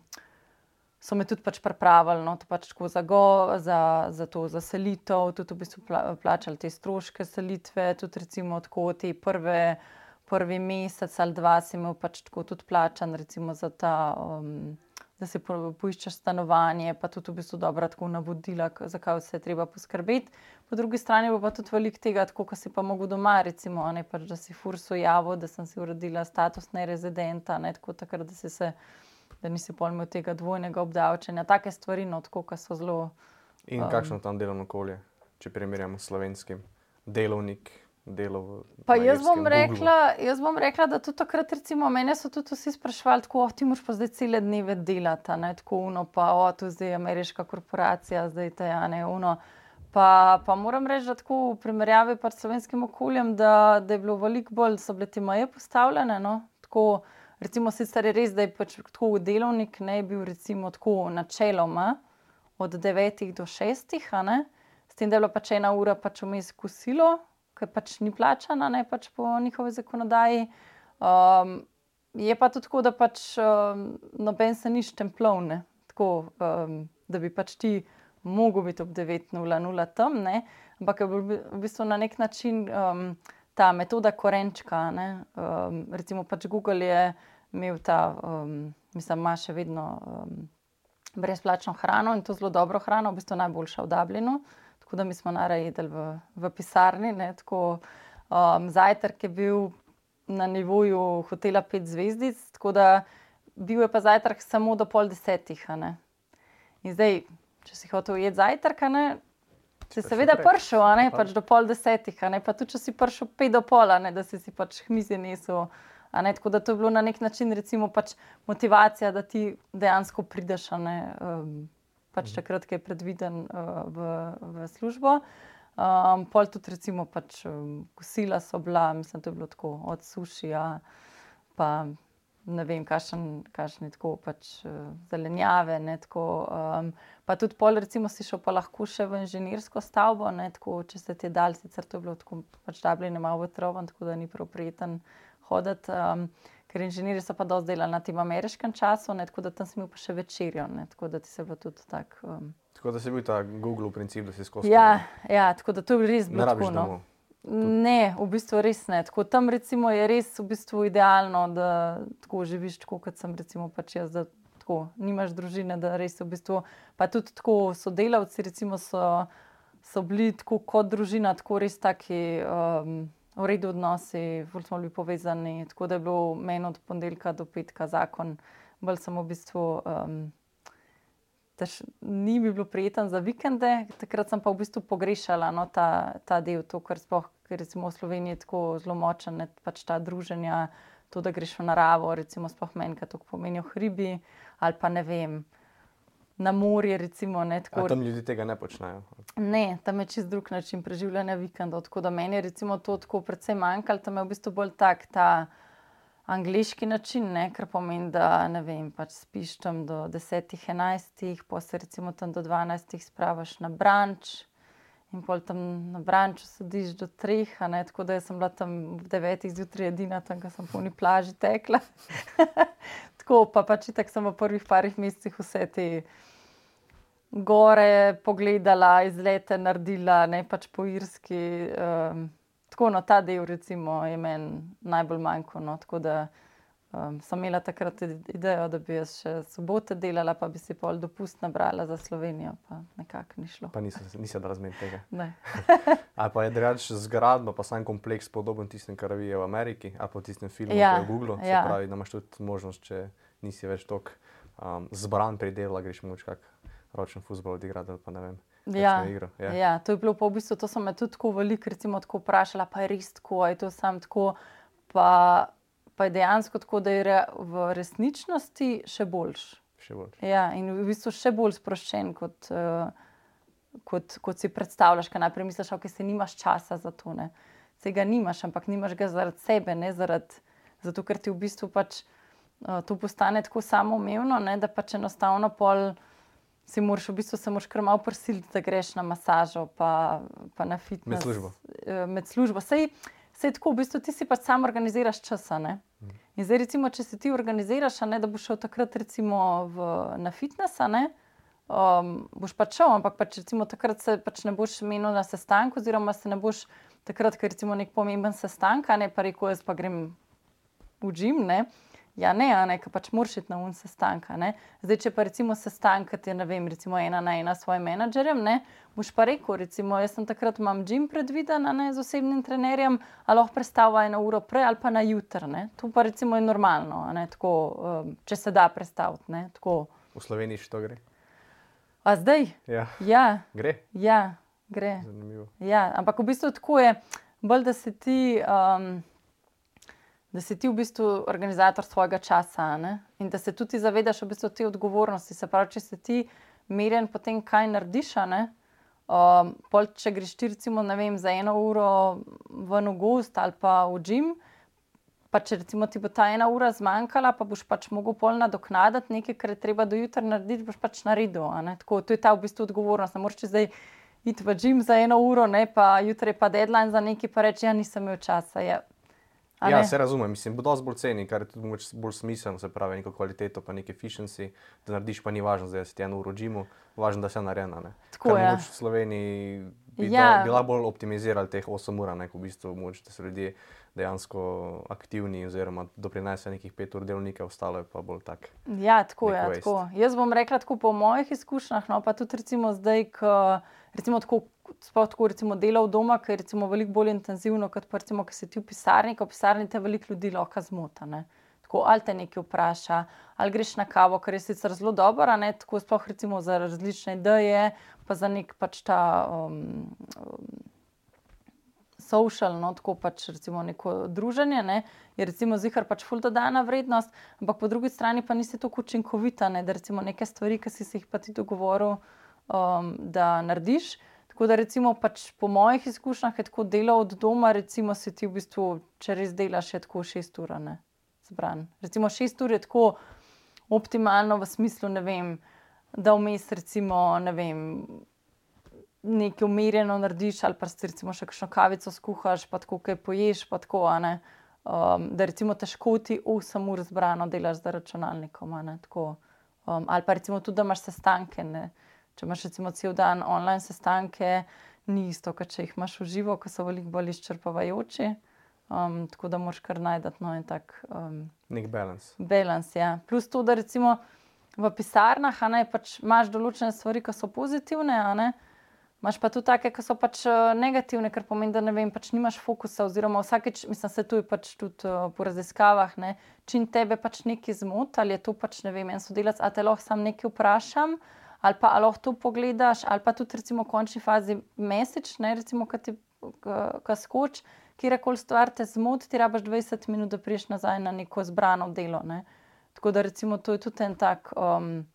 S3: so me tudi pač pripravili no, pač za, go, za, za to za selitev, tudi v bistvu plačali te stroške selitve, tudi recimo tako te prve. Prvi mesec ali dva si imel pač tako tudi plačan, recimo za ta, um, da si poiščeš stanovanje, pa tudi v bistvu dobra tako navodila, zakaj vse treba poskrbeti. Po drugi strani pa tudi velik tega, tako kot si pa mogel doma, recimo, ne, pač, da si furso javo, da sem si uredila status nerezidenta, ne, tako takrat, da si se da nisi pojmo tega dvojnega obdavčenja. Take stvari, no, tako, ki so zelo.
S2: In um, kakšno tam delovno okolje, če primerjamo s slovenskim delovnik?
S3: Pa jaz bom, rekla, jaz bom rekla, da tudi takrat, recimo, mene so tudi vsi sprašvali, tako, oh, ti moraš pa zdaj cele dneve delati, ne tako uno, pa o, tu zdaj je ameriška korporacija, zdaj te ja ne uno. Pa, pa moram reči, da tako v primerjavi s slovenskim okoljem, da, da je bilo veliko bolj, so bile te meje postavljene. No? Tako, Recimo, sicer je res, da je pač tako delovnik ne bil recimo tako načeloma od 9 do 6, s tem, da je bila pač ena ura pač vmes kosilo, ki pač ni plačana, ne pač po njihovi zakonodaji. Um, je pa tudi tako, da pač um, noben se ni štemplovne, tako um, da bi pač ti mogel biti ob 9.00 tam, ne? ampak je v bistvu na nek način. Um, ta metoda korenčka. Um, recimo pač Google je imel ta, um, mislim, ima še vedno um, brezplačno hrano in to zelo dobro hrano, v bistvu najboljša v Dublinu. Tako da mi smo naredili v, v pisarni. Ne, tako, um, zajtrk je bil na nivoju hotela pet zvezdic, tako da bil je pa zajtrk samo do pol desetih. In zdaj, če si hotel jeti zajtrk, Si seveda prišel, a ne pač do pol desetih, a ne pa tudi, če si prišel pet do pola, ne, da si si pač hmize nesel. Ne, tako da to je bilo na nek način recimo, pač motivacija, da ti dejansko prideš, ne, um, pač mhm. takrat, ko je predviden uh, v, v službo. Um, pol tudi, recimo, pač, um, kosila so bila, mislim, da je bilo tako od sušija, pa ne vem, kakšne tako pač uh, zelenjave. Ne, tako, um, pa tudi pol, recimo, si šel pa lahko še v inženirsko stavbo, ne, tako, če se ti je dal, sicer to je bilo tako, pač da bi ne malo vetrovan, tako da ni prav prijeten hoditi. Um, ker inženirji so pa dosti delali na tem ameriškem času, ne, tako da tam si imel pa še večerjo, ne, tako da ti se bo tudi tak. Um,
S2: tako da si bil ta Google princip, da si skozi.
S3: Ja, ja, tako da to je res bilo. Rabiš no. Ne, v bistvu res ne. Tako, tam je res v bistvu idealno, da tako živiš, tako, kot sem recimo, pač jaz. Da, tako, nimaš družine, da res v bistvu. Pa tudi tako sodelavci recimo, so, so bili tako kot družina, tako res taki um, v redu odnosi, bolj smo bili povezani. Tako da je bilo meni od ponedeljka do petka zakon, bolj samo v bistvu. Um, Tež, ni bi bilo prijeten za vikende, takrat sem pa v bistvu pogrešala no, ta, ta del, to, kar spoh, ker recimo v Sloveniji je tako zelo močen, ne, pač ta druženja, to, da greš v naravo, recimo spoh meni, kaj to pomeni v hribi ali pa ne vem. Na morju, recimo. Ne,
S2: tako, tam ljudje tega ne počnejo.
S3: Ne, tam je čist drug način preživljanja vikendov. Tako da meni je to tako precej manjkalo, tam je v bistvu bolj tak ta angliški način, ne, kar pomeni, da ne vem, pač spiš tam do 10-11, pa se recimo tam do 12 spravaš na branč. In pol tam na branču sediš do treh, ne, tako da sem bila tam v devetih zjutraj edina, tam sem po ni plaži tekla. tako pa pač tako sem v prvih parih mesecih vse te gore pogledala, izlete naredila, ne pač po irski. Um, tako no, ta del recimo, je meni najbolj manjko. No, tako da um, sem imela takrat idejo, da bi jaz še sobote delala, pa bi si pol dopust nabrala za Slovenijo, pa nekako ni šlo.
S2: Pa nisem, nisem razumel tega.
S3: Ne.
S2: Ali pa je drugače zgradba, pa sam kompleks podoben tistem, kar je v Ameriki, ali pa tistem filmu,
S3: Ja,
S2: ki je v Googlu. Se
S3: ja.
S2: pravi, da imaš tudi možnost, če nisi več tako um, zbran pri delu, greš moč kak ročen futbol odigrati ali pa ne vem.
S3: Ja,
S2: igro, ja.
S3: ja, to je bilo pa v bistvu, to so me tudi tako veliko, recimo, tako vprašala, pa je res tako, je to sam tako. Pa, pa je dejansko tako, da je re, v resničnosti še boljš.
S2: Še bolj.
S3: Ja, in v bistvu še bolj sproščen, kot, uh, kot, kot si predstavljaš, ker najprej misliš, da se nimaš časa za to. Ne. Se ga nimaš, ampak nimaš ga zaradi sebe, ne zaradi, zato ker ti v bistvu pač, uh, to postane tako samoumevno, ne, da pač enostavno pol. Si moraš v bistvu se moraš kar malo prisiliti, da greš na masažo, pa, pa na fitness.
S2: Med službo.
S3: Eh, Med službo. Sej, sej tako, v bistvu ti si pač sam organiziraš čas. a ne. In zdaj, recimo, če se ti organiziraš, ne, da boš šel takrat recimo, v, na fitness, ne, um, boš pač šel, ampak pač, recimo, takrat se pač ne boš menil na sestanku, oziroma se ne boš takrat, ker je nek pomemben sestanek, ne pa rekel, jaz pa grem v žim. Ne? Ja, ne, a ne, ker pač moraš iti na un ne. Zdaj, če pa recimo sestanek, ti je ne vem, recimo ena na ena s svojim menedžerjem, ne, boš pa rekel, recimo, jaz sem takrat imam žim predviden, ne z osebnim trenerjem, a lahko predstavlja eno uro prej ali pa na jutr. ne. To pa recimo je normalno, ne, tako, um, če se da predstaviti. ne, tako.
S2: V Sloveniji še to gre.
S3: A zdaj?
S2: Ja,
S3: Ja,
S2: gre.
S3: ja, gre.
S2: Zanimivo.
S3: Ja, ampak v bistvu tako je, bolj da si ti. Um, Da si ti v bistvu organizator svojega časa ne? in da se tudi zavedaš v bistvu te odgovornosti. Se pravi, če si ti merjen po tem, kaj narediš, ne, um, pol, če greš ti recimo vem, za eno uro v gost ali pa v gim, pa če recimo ti bo ta ena ura zmanjkala, pa boš pač mogel pol nadoknaditi nekaj, kar je treba do jutra narediti, boš pač naredil. Tako, to je ta v bistvu odgovornost. Ne moreš zdaj iti v gim za eno uro, ne, pa jutri pa deadline za nekaj, pa reči, ja, nisem imel časa. Ja,
S2: Ja, se razumem, mislim, bo dosti bolj ceni, kar je tudi bolj smiselno, se pravi, neko kvaliteto, pa neki efficiency, da narediš, pa ni važno, da si ti eno uro džimu, važno, da se naredi. ne.
S3: Tako
S2: Kar
S3: je.
S2: v Sloveniji bi
S3: Ja.
S2: ja. bila bolj optimizirali teh 8 ur, ne, v bistvu mogoče, da so ljudje dejansko aktivni oziroma doprinesejo nekih 5 ur delovnika, ostalo je pa bolj tak.
S3: Ja, tako je.
S2: Neko
S3: Tako. Jaz bom rekla tako po mojih izkušnjah, no, pa tudi recimo zdaj, ko recimo tako. Sploh tako recimo delo v domu, ki je recimo veliko bolj intenzivno, kot pa recimo, ki si ti v pisarni, ko v pisarni te veliko ljudi lahko zmota. Ne? Tako ali te nekaj vpraša, ali greš na kavo, kar je sicer zelo dobro, ne tako sploh recimo za različne ideje, pa za nek pač ta um, um, social, no, tako pač recimo neko druženje, ne, je recimo zihar pač ful dodana vrednost, ampak po drugi strani pa nisi tako učinkovita, ne, da recimo neke stvari, ki si se jih pa ti dogovoril, um, da narediš. Tako da recimo pač po mojih izkušnjah je tako delo od doma, recimo si ti v bistvu, če res delaš, je tako šest ur, ne, zbran. Recimo šest ur je tako optimalno v smislu, ne vem, da vmes recimo, ne vem, nekaj umirjeno narediš, ali pa si recimo še kakšno kavico skuhaš, pa tako kaj poješ, pa tako. Um, da recimo težko ti 8 ur zbrano delaš za računalnikom. Um, ali pa recimo tudi, da imaš sestanke, ne. Če imaš recimo cel dan online sestanke, ni isto, kot če jih imaš v živo, ki so veliko bolj izčrpavajoči. Um, tako da moraš kar najti no, en tak um,
S2: Nek balans.
S3: balans. Ja. Plus to, da recimo v pisarnah ne, pač imaš določene stvari, ki so pozitivne, a ne. Imaš pa tudi take, ki so pač eh, negativne, kar pomeni, da ne vem, pač nimaš fokusa. Oziroma, vsakeč, mislim, se tu je pač tudi uh, po raziskavah, ne, če in tebe pač nekaj zmoti, ali je to pač ne vem, en sodelavec, a te lahko sam nekaj vprašam, ali pa lahko to pogledaš, ali pa tudi recimo v končni fazi mesič, ne recimo, ki ti ka skoč, kjerkoli stvar te zmoti, ti rabaš 20 minut, da priješ nazaj na neko zbrano delo. Ne. Tako da recimo to je tudi en tak. Um,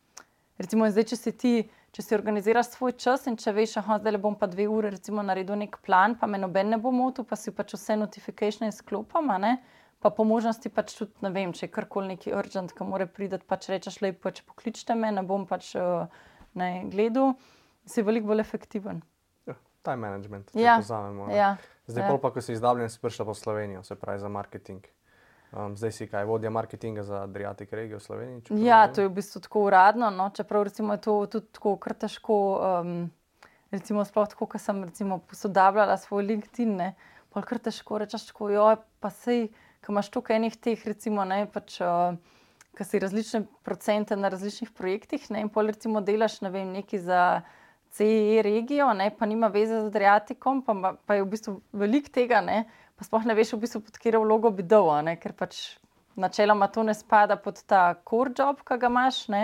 S3: recimo, zdaj, če si ti, če si organiziraš svoj čas in če veš, da zdaj bom pa dve uri recimo, naredil nek plan, pa me noben ne bo motil, pa si pač vse notifikacije ne. Pa po možnosti pač tudi, ne vem, če je karkoli neki urgent, ki mora priti, pač rečeš, lepo, pač pokličite me, ne bom pač uh, ne gledal, si veliko bolj efektiven.
S2: Ja, time management,
S3: Ja,
S2: če to vzamemo. ne.
S3: Ja,
S2: Zdaj,
S3: ja.
S2: pa, ko si iz Dublina, si prišla po Slovenijo, se pravi za marketing. Um, zdaj si kaj vodja marketinga za Adriatic regijo v Sloveniji?
S3: Ja, to je v bistvu tako uradno, no? čeprav recimo, je to tudi tako kar težko. Um, recimo, sploh tako, ko sem recimo, posodabljala svoj LinkedIn, ne, pol kar težko rečeš, tako, jo, pa sej, ko imaš tukaj enih teh, recimo, ne, pač, uh, ki si različne procente na različnih projektih, ne, in pol recimo delaš, ne vem, nekaj za CE regijo, ne, pa nima veze z Adriatikom, pa, pa je v bistvu veliko tega, ne, pa sploh ne veš, v bistvu, pod katero vlogo bi dal, ne, ker pač načeloma to ne spada pod ta core job, ki ga imaš, ne,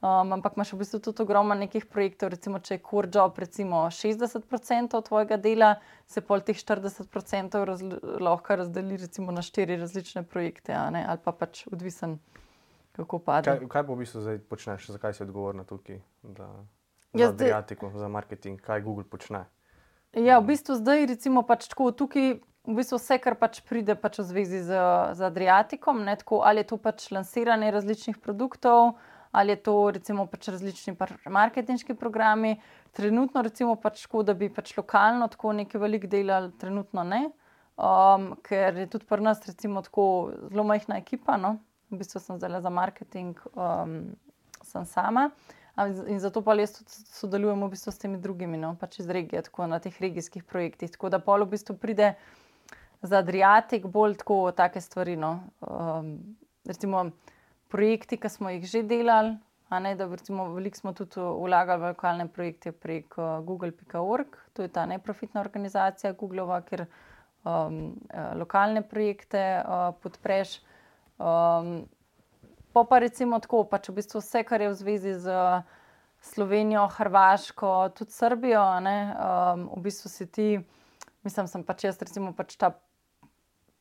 S3: um, ampak imaš v bistvu tudi ogromno nekih projektov. Recimo, če je core job recimo 60% tvojega dela, se pol teh 40% razl lahko razdeli recimo na štiri različne projekte, ali pa pač odvisen, kako pade.
S2: Kaj, kaj pa v bistvu zdaj počneš, zakaj si odgovorna tukaj? Da,
S3: Ja,
S2: za
S3: zdaj-
S2: Adriatico, za marketing, kaj Google počne?
S3: Ja, v bistvu zdaj, recimo, pač tako tukaj. V bistvu vse, kar pač pride pač v zvezi z, z Adriatikom, ne, tako, ali je to pač lansiranje različnih produktov, ali je to recimo pač različni par- marketinški programi. Trenutno, recimo, pač tako, da bi pač lokalno tako nekaj velik delali, trenutno ne, um, ker je tudi pri nas recimo tako zelo majhna ekipa. No. V bistvu sem zdaj za marketing, um, sem sama. In zato pa jaz tudi sodelujem v bistvu s temi drugimi, no, pač iz regije, tako na teh regijskih projektih. Tako da pol v bistvu pride za Adriatik bolj tako take stvari. No. Um, recimo projekti, ki smo jih že delali, a ne, da recimo veliko smo tudi vlagali v lokalne projekte prek uh, google.org, to je ta neprofitna organizacija Googlova, kjer um, eh, lokalne projekte uh, podpreš. Um, Po pa recimo tako, pač v bistvu vse, kar je v zvezi z Slovenijo, Hrvaško, tudi Srbijo, ne, um, v bistvu si ti, mislim, sem pač jaz, recimo, pač ta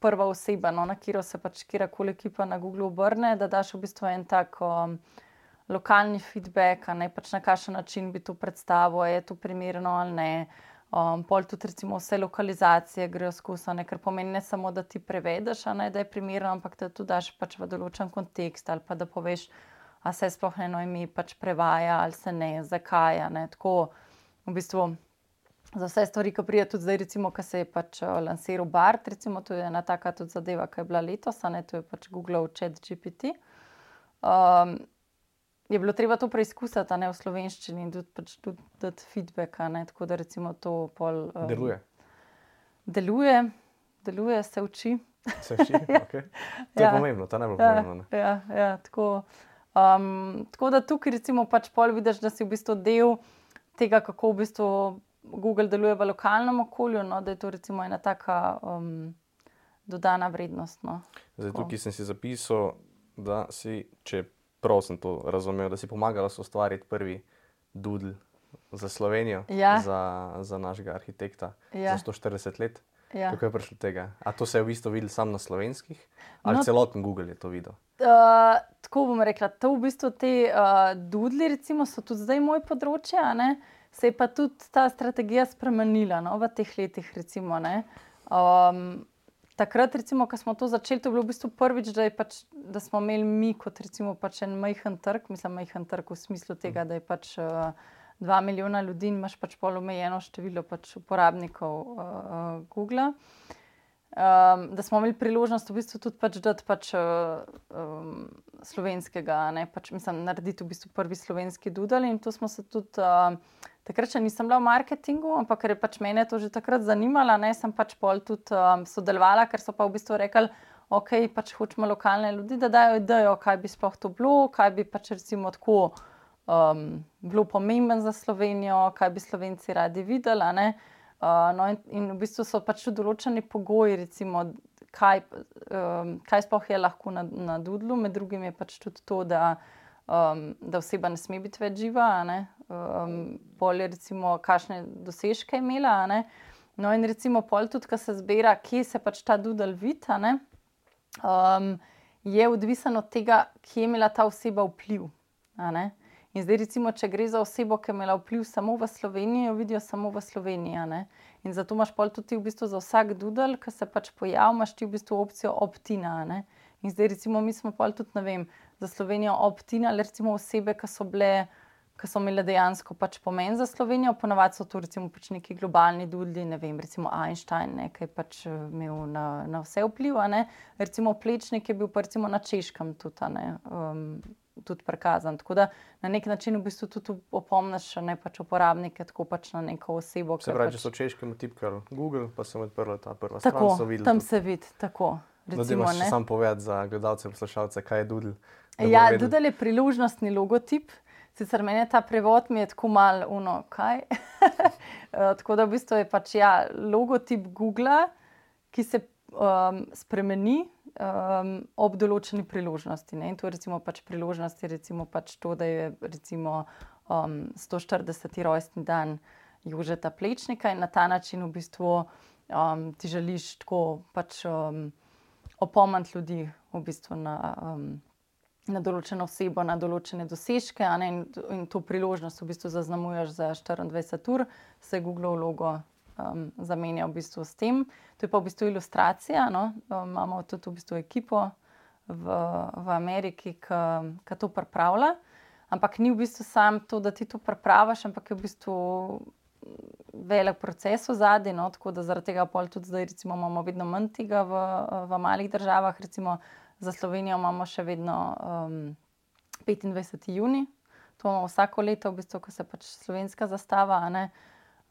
S3: prva oseba, no, na katero se pač kjerkoli ekipa na Google obrne, da daš v bistvu en tak um, lokalni feedback, ne pač na kakšen način bi to predstavil, a je to primerno ali ne. Um, pol tudi recimo vse lokalizacije grejo skozi, ker pomeni ne samo, da ti prevedeš, ne, da je primerno, ampak da tudi daš pač v določen kontekst ali pa da poveš, a se sploh eno ime pač prevaja ali se ne, zakaj. Ne, tako v bistvu za vse stvari, ki pride tudi zdaj, recimo, ki se je pač uh, lansiral BART, recimo, to je ena taka tudi zadeva, ki je bila letos, ne, to je pač Google Chat GPT. Um, je bilo treba to preizkusiti, ne v slovenščini in tudi, pač tudi dati feedback, ne, tako da recimo to pol. Um,
S2: Deluje.
S3: Deluje, deluje, se uči.
S2: Se vsi? okay. To je
S3: Ja.
S2: pomembno, to je najbolj
S3: Ja,
S2: pomembno. ne.
S3: ja, ja, tako, um, tako da tukaj recimo pač pol vidiš, da si v bistvu del tega, kako v bistvu Google deluje v lokalnem okolju, no, da je to recimo ena taka um, dodana vrednost. No.
S2: Zdaj, tukaj sem si zapisal, da si, če prav sem to razumel, da si pomagala ustvariti prvi Doodle za Slovenijo,
S3: Ja.
S2: za, za našega arhitekta
S3: Ja.
S2: za 140 let.
S3: Ja.
S2: Kako je prišlo do tega? A to se je v bistvu videl samo na slovenskih, ali
S3: No,
S2: celoten Google je to videl?
S3: Uh, tako bom rekla, to v bistvu te uh, dudli, recimo, so tudi zdaj moje področje, se je pa tudi ta strategija spremenila no, v teh letih. Recimo, ne. um, takrat, recimo, ko smo to začeli, to je bilo v bistvu prvič, da, pač, da smo imeli mi kot recimo, pač en majhen trg, mislim, majhen trg v smislu tega, da je pač. Uh, Dva milijona ljudi in imaš pač pol omejeno število pač uporabnikov uh, uh, Google. Um, da smo imeli priložnost v bistvu tudi pač dati pač, uh, um, slovenskega, ne, pač, mislim, narediti v bistvu prvi slovenski dudel. In to smo se tudi, uh, takrat še nisem bila v marketingu, ampak ker je pač mene to že takrat zanimalo, ne, sem pač pol tudi um, sodelovala, ker so pa v bistvu rekli, ok, pač hočemo lokalne ljudi, da dajo idejo, kaj bi sploh to bilo, kaj bi pač recimo tako um, bilo pomemben za Slovenijo, kaj bi Slovenci radi videli. Uh, no in, in v bistvu so pač določeni pogoji, recimo, kaj, um, kaj sploh je lahko na, na Dudlu. Med drugim je pač tudi to, da, um, da oseba ne sme biti več živa, um, bolje, recimo, kakšne dosežke je imela. No, in recimo, pol tudi, ko se zbira, kje se pač ta Dudel vidi, a ne, um, je odvisen od tega, kje je imela ta oseba vpliv. In zdaj, recimo, če gre za osebo, ki je imela vpliv samo v Sloveniji, jo vidijo samo v Sloveniji. In zato imaš pol tudi v bistvu za vsak dudel, ki se pač pojavi, imaš ti v bistvu opcijo optina. In zdaj, recimo, mi smo pol tudi, ne vem, za Slovenijo optinali, recimo osebe, ki so bile ki so imeli dejansko pač pomen za Slovenijo. Ponavadi so to recimo pač neki globalni dudli, ne vem, recimo Einstein, ne, ki je pač eh, imel na, na vse vpliv. Recimo Plečnik je bil pa recimo na Češkem tudi, ne, um, tudi prikazan. Tako da na nek način v bistvu tudi opomniš ne pač uporabnike, tako pač na neko osebo.
S2: Se pravi,
S3: pač...
S2: če so češki tipkali Google, pa sem odprl ta prva
S3: tako,
S2: stran.
S3: Tam se vidi, tako.
S2: Recimo, no, da sam povedati za gledalce in poslušalce, kaj je Doodle.
S3: Ja, Doodle je priložnostni logotip. Sicer meni ta prevod mi je tako malo uno, kaj. Eh, tako da v bistvu je pač ja, logotip Google, ki se um, spremeni um, ob določeni priložnosti. Ne? In to je recimo pač priložnost, recimo pač to, da je recimo um, 140. rojstni dan Jožeta Plečnika in na ta način v bistvu um, ti želiš tako pač. Um, opomniti ljudi v bistvu na, um, na določeno osebo, na določene dosežke, in, in to priložnost v bistvu zaznamuješ za 24 ur, se Google vlogo um, zamenja v bistvu s tem. To je pa v bistvu ilustracija. No? Um, imamo tudi v bistvu ekipo v, v Ameriki, ki to pripravlja. Ampak ni v bistvu samo to, da ti to pripraviš, ampak je v bistvu velik proces v zadnji, no, tako da zaradi tega tudi zdaj recimo, imamo vedno manj tega v, v malih državah. Recimo za Slovenijo imamo še vedno um, 25. juni, to imamo vsako leto, v bistvu, ko se pač slovenska zastava.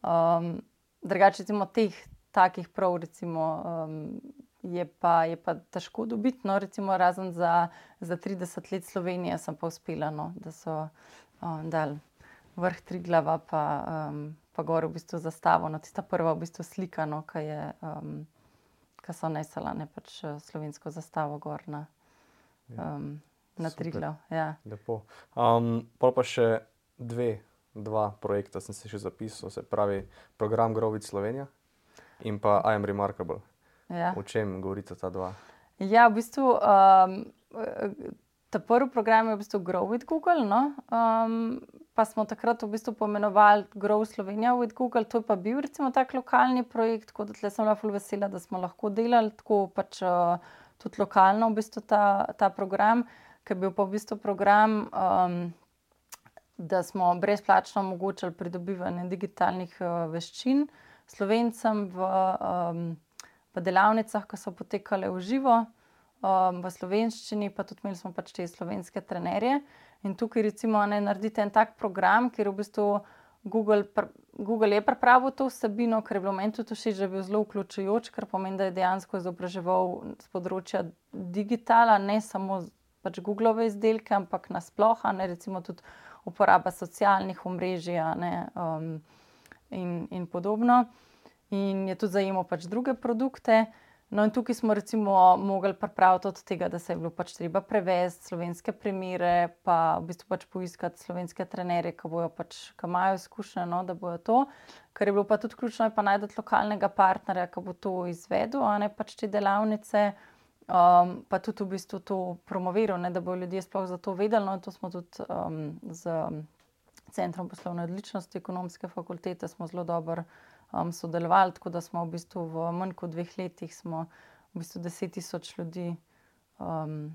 S3: Um, drugače, recimo teh takih prav, recimo. Um, Je pa, je pa težko dobiti, no, recimo, razen za, za 30 let Slovenije, sem pa uspela, no, da so um, dal vrh tri glava, pa um, pa gor v bistvu zastavo, no, tista prva v bistvu slika, no, ki je, um, ki so nesela, ne pač eh, slovensko zastavo gor na, um, na Triglav. Ja.
S2: Lepo. Um, pa pa še dve, dva projekta sem se še zapisal, se pravi program Grovit Slovenija in pa I am Remarkable. Ja. O čem govorite ta dva?
S3: Ja, v bistvu um, ta prvi program je v bistvu Grovit Google, no, um, pa smo takrat v bistvu pomenovali Grow Slovenija with Google. To je pa bil recimo tak lokalni projekt, tako da tle sem lahko vesela, da smo lahko delali tako pač uh, tudi lokalno v bistvu ta, ta program, ker je bil pa v bistvu program, um, da smo brezplačno omogočili pridobivanje digitalnih uh, veščin slovencem v, um, v delavnicah, ki so potekale v živo. Um, v slovenščini, pa tudi imeli smo pač te slovenske trenerje. In tukaj, recimo, ne naredite en tak program, kjer v bistvu Google, Google je pripravil to vsebino, ker je bilo meni tudi všeč, da je bil zelo vključujoč, kar pomeni, da je dejansko izobraževal z področja digitala, ne samo pač Google izdelke, ampak nasplošno, ne recimo tudi uporaba socialnih omrežij um, in, in podobno. In je tudi zajemal pač druge produkte. No, in tukaj smo recimo mogli pripraviti od tega, da se je bilo pač treba prevesti slovenske primere, pa v bistvu pač poiskati slovenske trenere, ki bojo pač, ki imajo izkušnje, no, da bojo to. Kar je bilo pa tudi ključno, je pa najti lokalnega partnerja, ki bo to izvedel, a ne pač te delavnice, um, pa tudi v bistvu to promoviral, ne, da bojo ljudje sploh za to vedeli. No, in to smo tudi um, z Centrom poslovne odličnosti ekonomske fakultete zelo dobro um, sodelovali, tako da smo v bistvu v manj kot dveh letih v bistvu 10 tisoč ljudi um,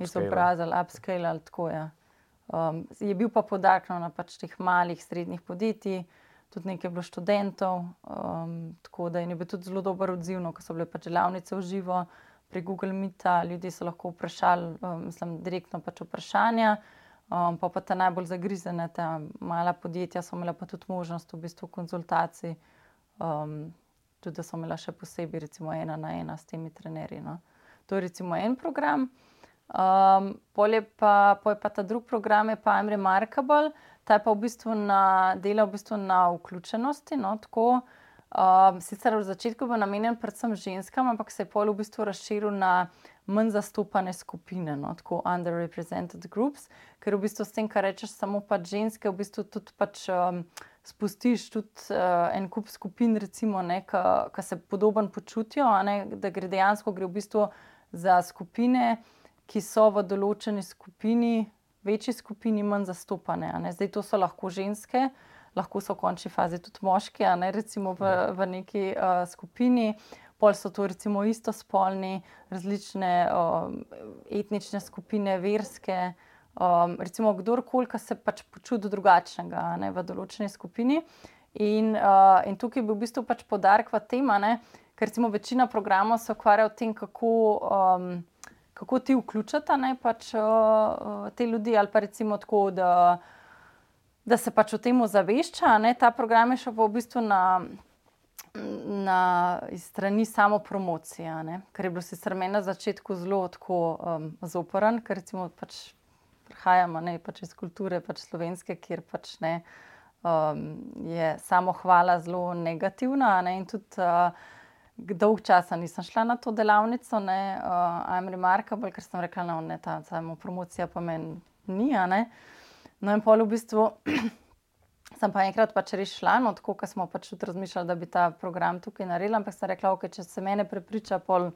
S3: izobrazili, upscalali. Tako, ja. um, je bil pa podarek na pač teh malih, srednjih podjetij, tudi nekaj bilo študentov, um, tako da je bil tudi zelo dober odziv, no, ko so bile pač delavnice v živo. Pri Google Meeta ljudje so lahko vprašali, um, mislim, direktno pač vprašanja. Um, pa pa ta najbolj zagrizene, ta mala podjetja so imela pa tudi možnost v bistvu konzultacij, um, tudi da so imela še posebej, recimo, ena na ena s temi trenerji. No. To je recimo en program. Um, Polje pa, pa, ta drugi program je pa I'm Remarkable, ta je pa v bistvu na, dela v bistvu na vključenosti. No, tako, um, sicer v začetku je namenjen predvsem ženskam, ampak se je pol v bistvu razširil na manj zastopane skupine, no, tako underrepresented groups, ker v bistvu s tem, kar rečeš, samo pač ženske, v bistvu tudi pač. Um, spustiš tudi uh, en kup skupin, ki se podobno počutijo, ne, da gre dejansko gre v bistvu za skupine, ki so v določeni skupini, večji skupini, manj zastopane. Zdaj to so lahko ženske, lahko so v končni fazi tudi moški, ne, recimo v, v neki uh, skupini. Pol so to recimo istospolni, različne uh, etnične skupine, verske, um, recimo kdorkoli, ki se pač počuti drugačnega ne, v določeni skupini. In, uh, in tukaj je bil v bistvu pač podarek v tem, ker recimo večina programov se ukvarja o tem, kako. Um, Kako ti vključata ne, pač, uh, te ljudi, ali pa recimo tako, da, da se pač o tem ozavešča. Ne. Ta program je šel v bistvu na, na strani samo promocije, ker je bilo sicer meni na začetku zelo um, zoporen, ker recimo pač prihajamo ne, pač iz kulture pač slovenske, kjer pač ne um, je samo hvala zelo negativna. Ne, in tudi uh, dolg časa nisem šla na to delavnico, ne, uh, remarkable, ker sem rekla, da no, ta samo promocija pa meni ni. No, in pol v bistvu. Sem pa enkrat pač res šla, no, tako da smo pač tudi razmišljali, da bi ta program tukaj naredila, ampak sem rekla, da okay, če se mene prepriča, pol,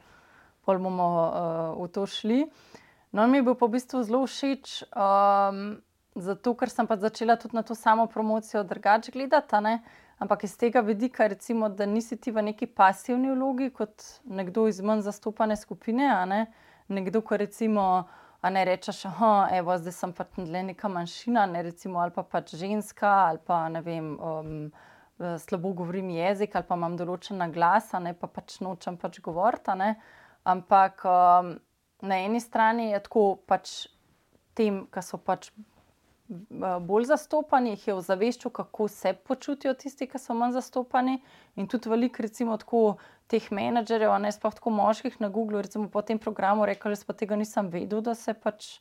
S3: pol bomo uh, v to šli. No, mi je bil pa v bistvu zelo všeč, um, zato ker sem pa začela tudi na to samo promocijo drugače gledati. Ampak iz tega vidika, recimo, da nisi ti v neki pasivni vlogi, kot nekdo iz manj zastopane skupine, ne? nekdo, ki recimo. A ne rečeš, da zdaj sem pač le neka manjšina, ne recimo, ali pa pač ženska, ali pa ne vem, um, slabo govorim jezik, ali pa imam določena glasa, ne pa pač nočem pač govoriti. Ampak um, na eni strani je tako pač tem, ki so pač bolj zastopani, je ozaveščal, kako se počutijo tisti, ki so manj zastopani. In tudi veliko, recimo, tako, teh menedžerjev, ne sploh tako moških na Google, recimo po tem programu, rekli, da tega nisem vedel, da se pač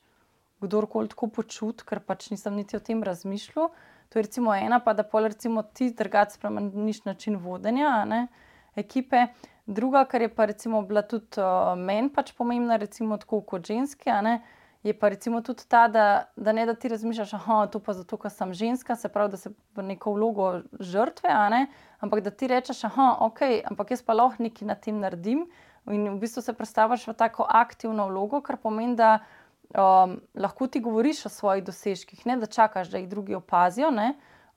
S3: kdorkoli tako počuti, ker pač nisem niti o tem razmišljal. To je recimo ena, pa da recimo ti drugače spremeniš način vodenja ne, ekipe. Druga, kar je pa recimo bila tudi uh, meni pač pomembna, recimo tako kot ženske, ne, je pa recimo tudi ta, da, da ne da ti razmišljaš, da je to pa zato, ker sem ženska, se pravi, da se v neko vlogo žrtve, ampak da ti rečeš, da je ok, ampak jaz pa lahko nekaj na tem naredim. In v bistvu se predstavljaš v tako aktivno vlogo, kar pomeni, da um, lahko ti govoriš o svojih dosežkih, ne da čakaš, da jih drugi opazijo.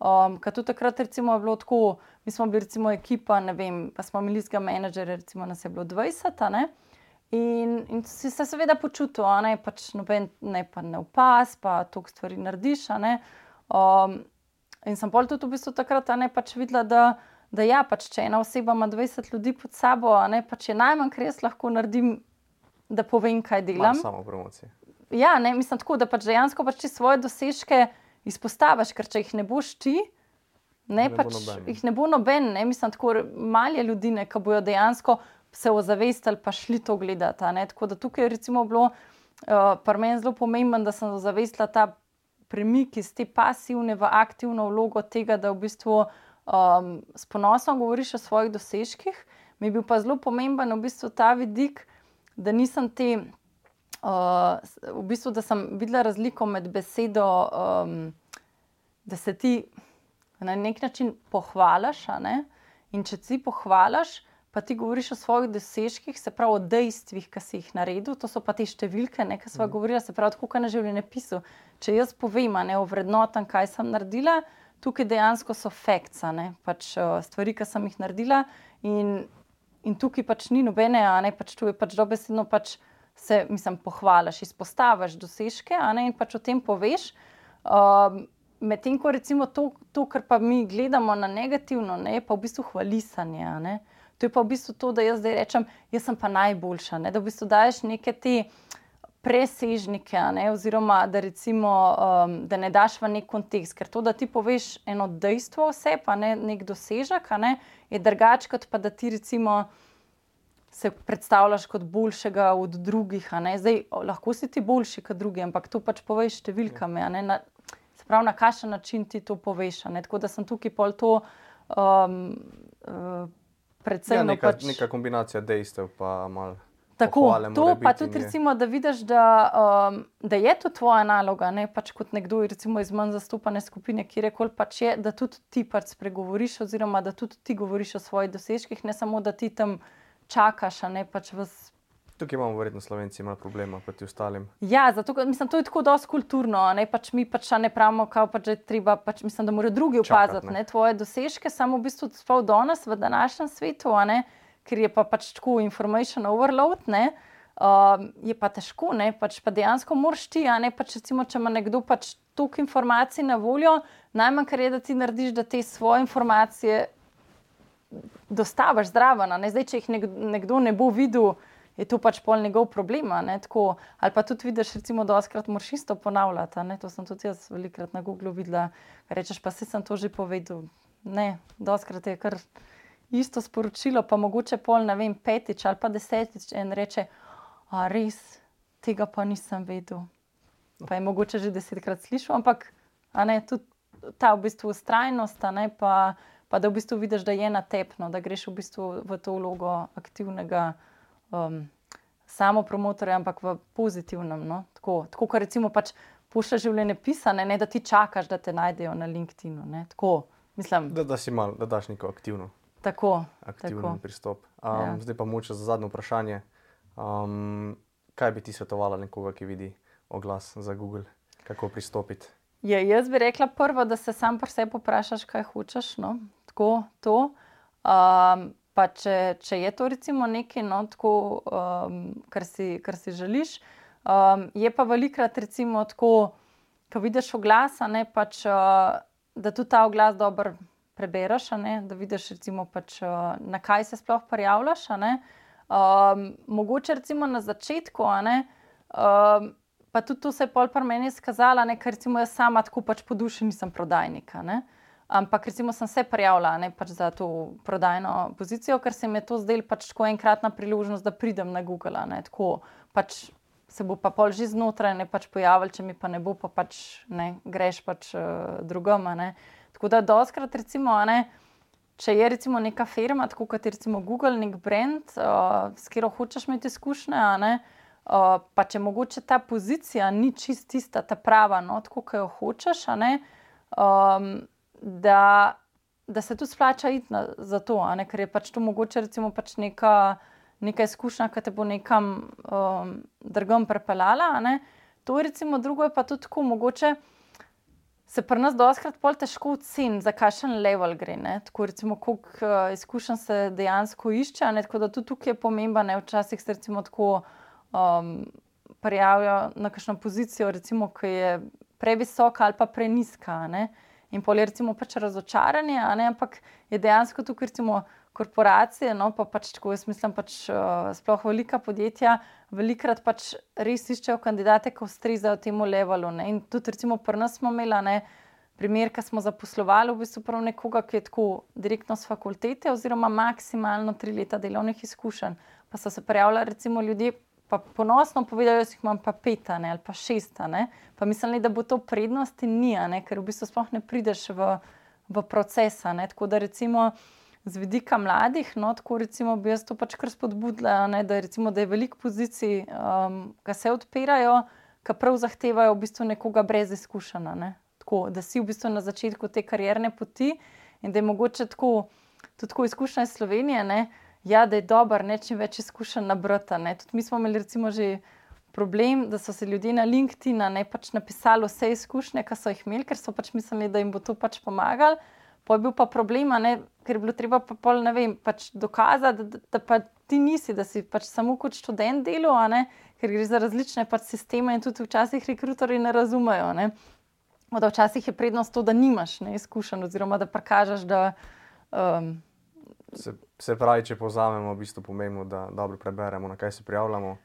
S3: Um, Ker tudi takrat recimo, je bilo tako, mi smo bili recimo ekipa, ne vem, pa smo imeli zga menedžerja, recimo nas je bilo 20. In, in si se seveda počutil, da je pač noben ne, pa ne upas, pa toliko stvari narediš. Um, in sem bolj tudi v bistvu takrat ne, pač videla, da, da ja, pač, če ena oseba ima 20 ljudi pod sabo, ne, pač je najmanj, kar jaz lahko naredim, da povem, kaj delam.
S2: Samo promocija.
S3: Ja, ne, mislim tako, da pač dejansko pač svoje dosežke izpostaviš, ker če jih ne boš ti. Ne, ne pač jih ne bo noben, ne, mislim, tako malo ljudi, ki bojo dejansko se ozavestili, pa šli to gledati. Tako da tukaj je recimo bilo uh, pri meni zelo pomembno, da sem ozavestila ta premik iz te pasivne v aktivno vlogo tega, da v bistvu um, s ponosom govoriš o svojih dosežkih. Mi je bil pa zelo pomemben v bistvu ta vidik, da nisem te. Uh, v bistvu, da sem videla razliko med besedo, um, da se ti na nek način pohvališ. Ne? In če ti pohvališ, pa ti govoriš o svojih dosežkih, se pravi o dejstvih, ki si jih naredil, to so pa te številke, ki smo mm. govorili, se pravi, kot na življenje pisu. Če jaz povem, ne ovrednotam, kaj sem naredila, tukaj dejansko so fakta, pač, stvari, ki sem jih naredila. In, in tukaj pač ni nobene, a ne pač tu je pač dobesedno. Pač Se, mislim, pohvališ, izpostaviš dosežke ne, in pač o tem poveš. Um, Medtem ko recimo to, to, kar pa mi gledamo na negativno, ne, je pa v bistvu hvalisanje. To je pa v bistvu to, da jaz zdaj rečem, jaz sem pa najboljša. Ne? Da v bistvu daješ neke te presežnike, ne? oziroma da, recimo, um, da ne daš v nek kontekst. Ker to, da ti poveš eno dejstvo vse, pa ne nek dosežek, ne? je drugače, kot pa da ti recimo. Se predstavljaš kot boljšega od drugih. Zdaj, lahko si ti boljši kot drugi, ampak to pač poveš številkami. Na, se pravi, na kakšen način ti to poveš. Tako da sem tukaj pol to um, uh, predvsem
S2: ja, neka, pač... neka kombinacija dejstev, pa malo.
S3: Tako, to pa tudi, recimo, da vidiš, da, um, da je to tvoja naloga, ne pač kot nekdo recimo, iz manj zastopane skupine, kjer koli pač je, da tudi ti pač spregovoriš, oziroma da tudi ti govoriš o svojih dosežkih, ne samo da ti tam čakaš, ne pač v
S2: Tukaj imamo verjetno slovenci malo problema proti ostalim.
S3: Ja, zato mislim, to je tako dosti kulturno. Ne? Pač mi pač ne pravimo, kako pač je treba. Pač mislim, da morajo drugi opaziti tvoje dosežke, samo v bistvu sploh danes v današnjem svetu, ker je pa pač tako information overload. Ne? Um, je pa težko, ne, pač pa dejansko moraš ti, ne pač recimo, če ima nekdo pač toliko informacij na voljo, najmanj kar je, da ti narediš, da te svoje informacije dostaviš zdravo. Zdaj, če jih nekdo ne bo videl, je to pač pol njegov problem. Tako, ali pa tudi vidiš, recimo, da oskrat moraš isto ponavljati. To sem tudi jaz velikrat na Googlu videla, rečeš pa se sem to že povedal. Ne, doskrat je kar isto sporočilo, pa mogoče pol, ne vem, petič ali pa desetič in reče, a res, tega pa nisem vedel. Pa je mogoče že desetkrat slišal, ampak ne, tudi ta v bistvu ustrajnost, pa, pa da v bistvu vidiš, da je natepno, da greš v bistvu v to vlogo aktivnega um, samo promotorja, ampak v pozitivnem. No? Tako, tako kot recimo pač pušča življenje pisane, ne da ti čakaš, da te najdejo na LinkedIn-u. Tako, mislim,
S2: da, da si mal, da daš neko aktivno.
S3: Tako,
S2: aktivni
S3: tako.
S2: pristop. Um, ja. Zdaj pa moče za zadnje vprašanje. Um, kaj bi ti svetovala nekoga, ki vidi oglas za Google, kako pristopiti?
S3: Je, jaz bi rekla prvo, da se sam pri sebi vprašaš, kaj hočeš. No? Tako, to. Um, pa če, če je to recimo nekaj, no, tako, um, kar, si, kar si želiš. Um, je pa velikrat recimo tako, ko vidiš oglas, ne, pač, uh, da tudi ta oglas dobro prebereš, ne, da vidiš, recimo, pač, uh, na kaj se sploh prijavljaš. Um, mogoče recimo na začetku, ne, um, pa tudi to se je pol par meni skazala, ker recimo jaz sama tako pač po duši nisem prodajnika. Ne. Ampak, recimo, sem se prijavila ne, pač za to prodajno pozicijo, ker se mi je to zdelo pač tako enkratna priložnost, da pridem na Google. Ne, tako, pač se bo pa pol že znotraj ne pač pojavil, če mi pa ne bo, pa pač ne, greš pač uh, drugom. Ne. Tako da, doskrat, recimo, ne, če je recimo neka firma, tako kot je Google, nek brand, uh, s katero hočeš imeti izkušnje. Uh, pa če mogoče ta pozicija ni čist tista, ta prava, no, tako kot jo hočeš, um, da, da se tudi splača iti na, za to, ker je pač to mogoče recimo pač neka, neka izkušnja, ki te bo nekam um, drugam prepeljala. To je recimo drugo, je pa tudi tako mogoče. Se pri nas doskrat pol težko oceniti, za kakšen level gre. Ne? Tako recimo, koliko uh, izkušenj se dejansko išče. Ne? Tako da tudi tukaj je pomembno, da včasih se recimo tako um, prijavijo na kakšno pozicijo, recimo, ki je previsoka ali pa preniska. Ne? In pol je recimo pač razočaranje, ampak je dejansko tukaj recimo korporacije, no pa pač tako jaz mislim, pač uh, sploh velika podjetja, velikrat pač res iščejo kandidate, ki ustrezajo temu levelu. Ne? In tudi recimo pri nas smo imeli ne, primer, ki smo zaposlovali v bistvu prav nekoga, ki je tako direktno z fakultete oziroma maksimalno tri leta delovnih izkušenj. Pa so se prijavljali recimo ljudje, pa ponosno povedali, da jih imam pa pet ali pa šest. Pa mislim, da bo to prednost in ni, ker v bistvu sploh ne prideš v, v proces. Tako da recimo. Z vidika mladih, no, tako recimo, bi jaz to pač kar spodbudila, ne, da, recimo, da je veliko pozicij, um, ki se odpirajo, ki prav zahtevajo v bistvu nekoga brez izkušenja. Ne. Tako, da si v bistvu na začetku te karierne poti in da je mogoče tako, tudi tako izkušnja iz Slovenije. Ne, ja, da je dobro, ne čim več izkušenj na brata. Tudi mi smo imeli recimo že problem, da so se ljudje na LinkedIn ne pač napisali vse izkušnje, ki so jih imeli, ker so pač mislili, da jim bo to pač pomagalo. Pa je bil pa problem, ne, ker je bilo treba pa pol, ne vem, pač dokazati, da, da pa ti nisi, da si pač samo kot študent delo, ker gre za različne pač sisteme in tudi včasih rekrutori ne razumejo. Ne. Da včasih je prednost to, da nimaš izkušenj, oziroma da prikažeš, da. Um,
S2: se, se pravi, če povzamemo, v bistvu pomembno, da dobro preberemo, na kaj se prijavljamo.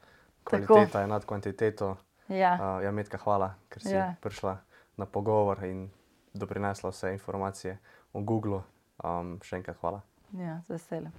S2: Kvaliteta Tako. je nad kvantiteto.
S3: Ja,
S2: uh, ja Metka, hvala, ker si ja. prišla na pogovor in doprinesla vse informacije o Googlu. Um, še enkrat hvala.
S3: Ja, z veseljem.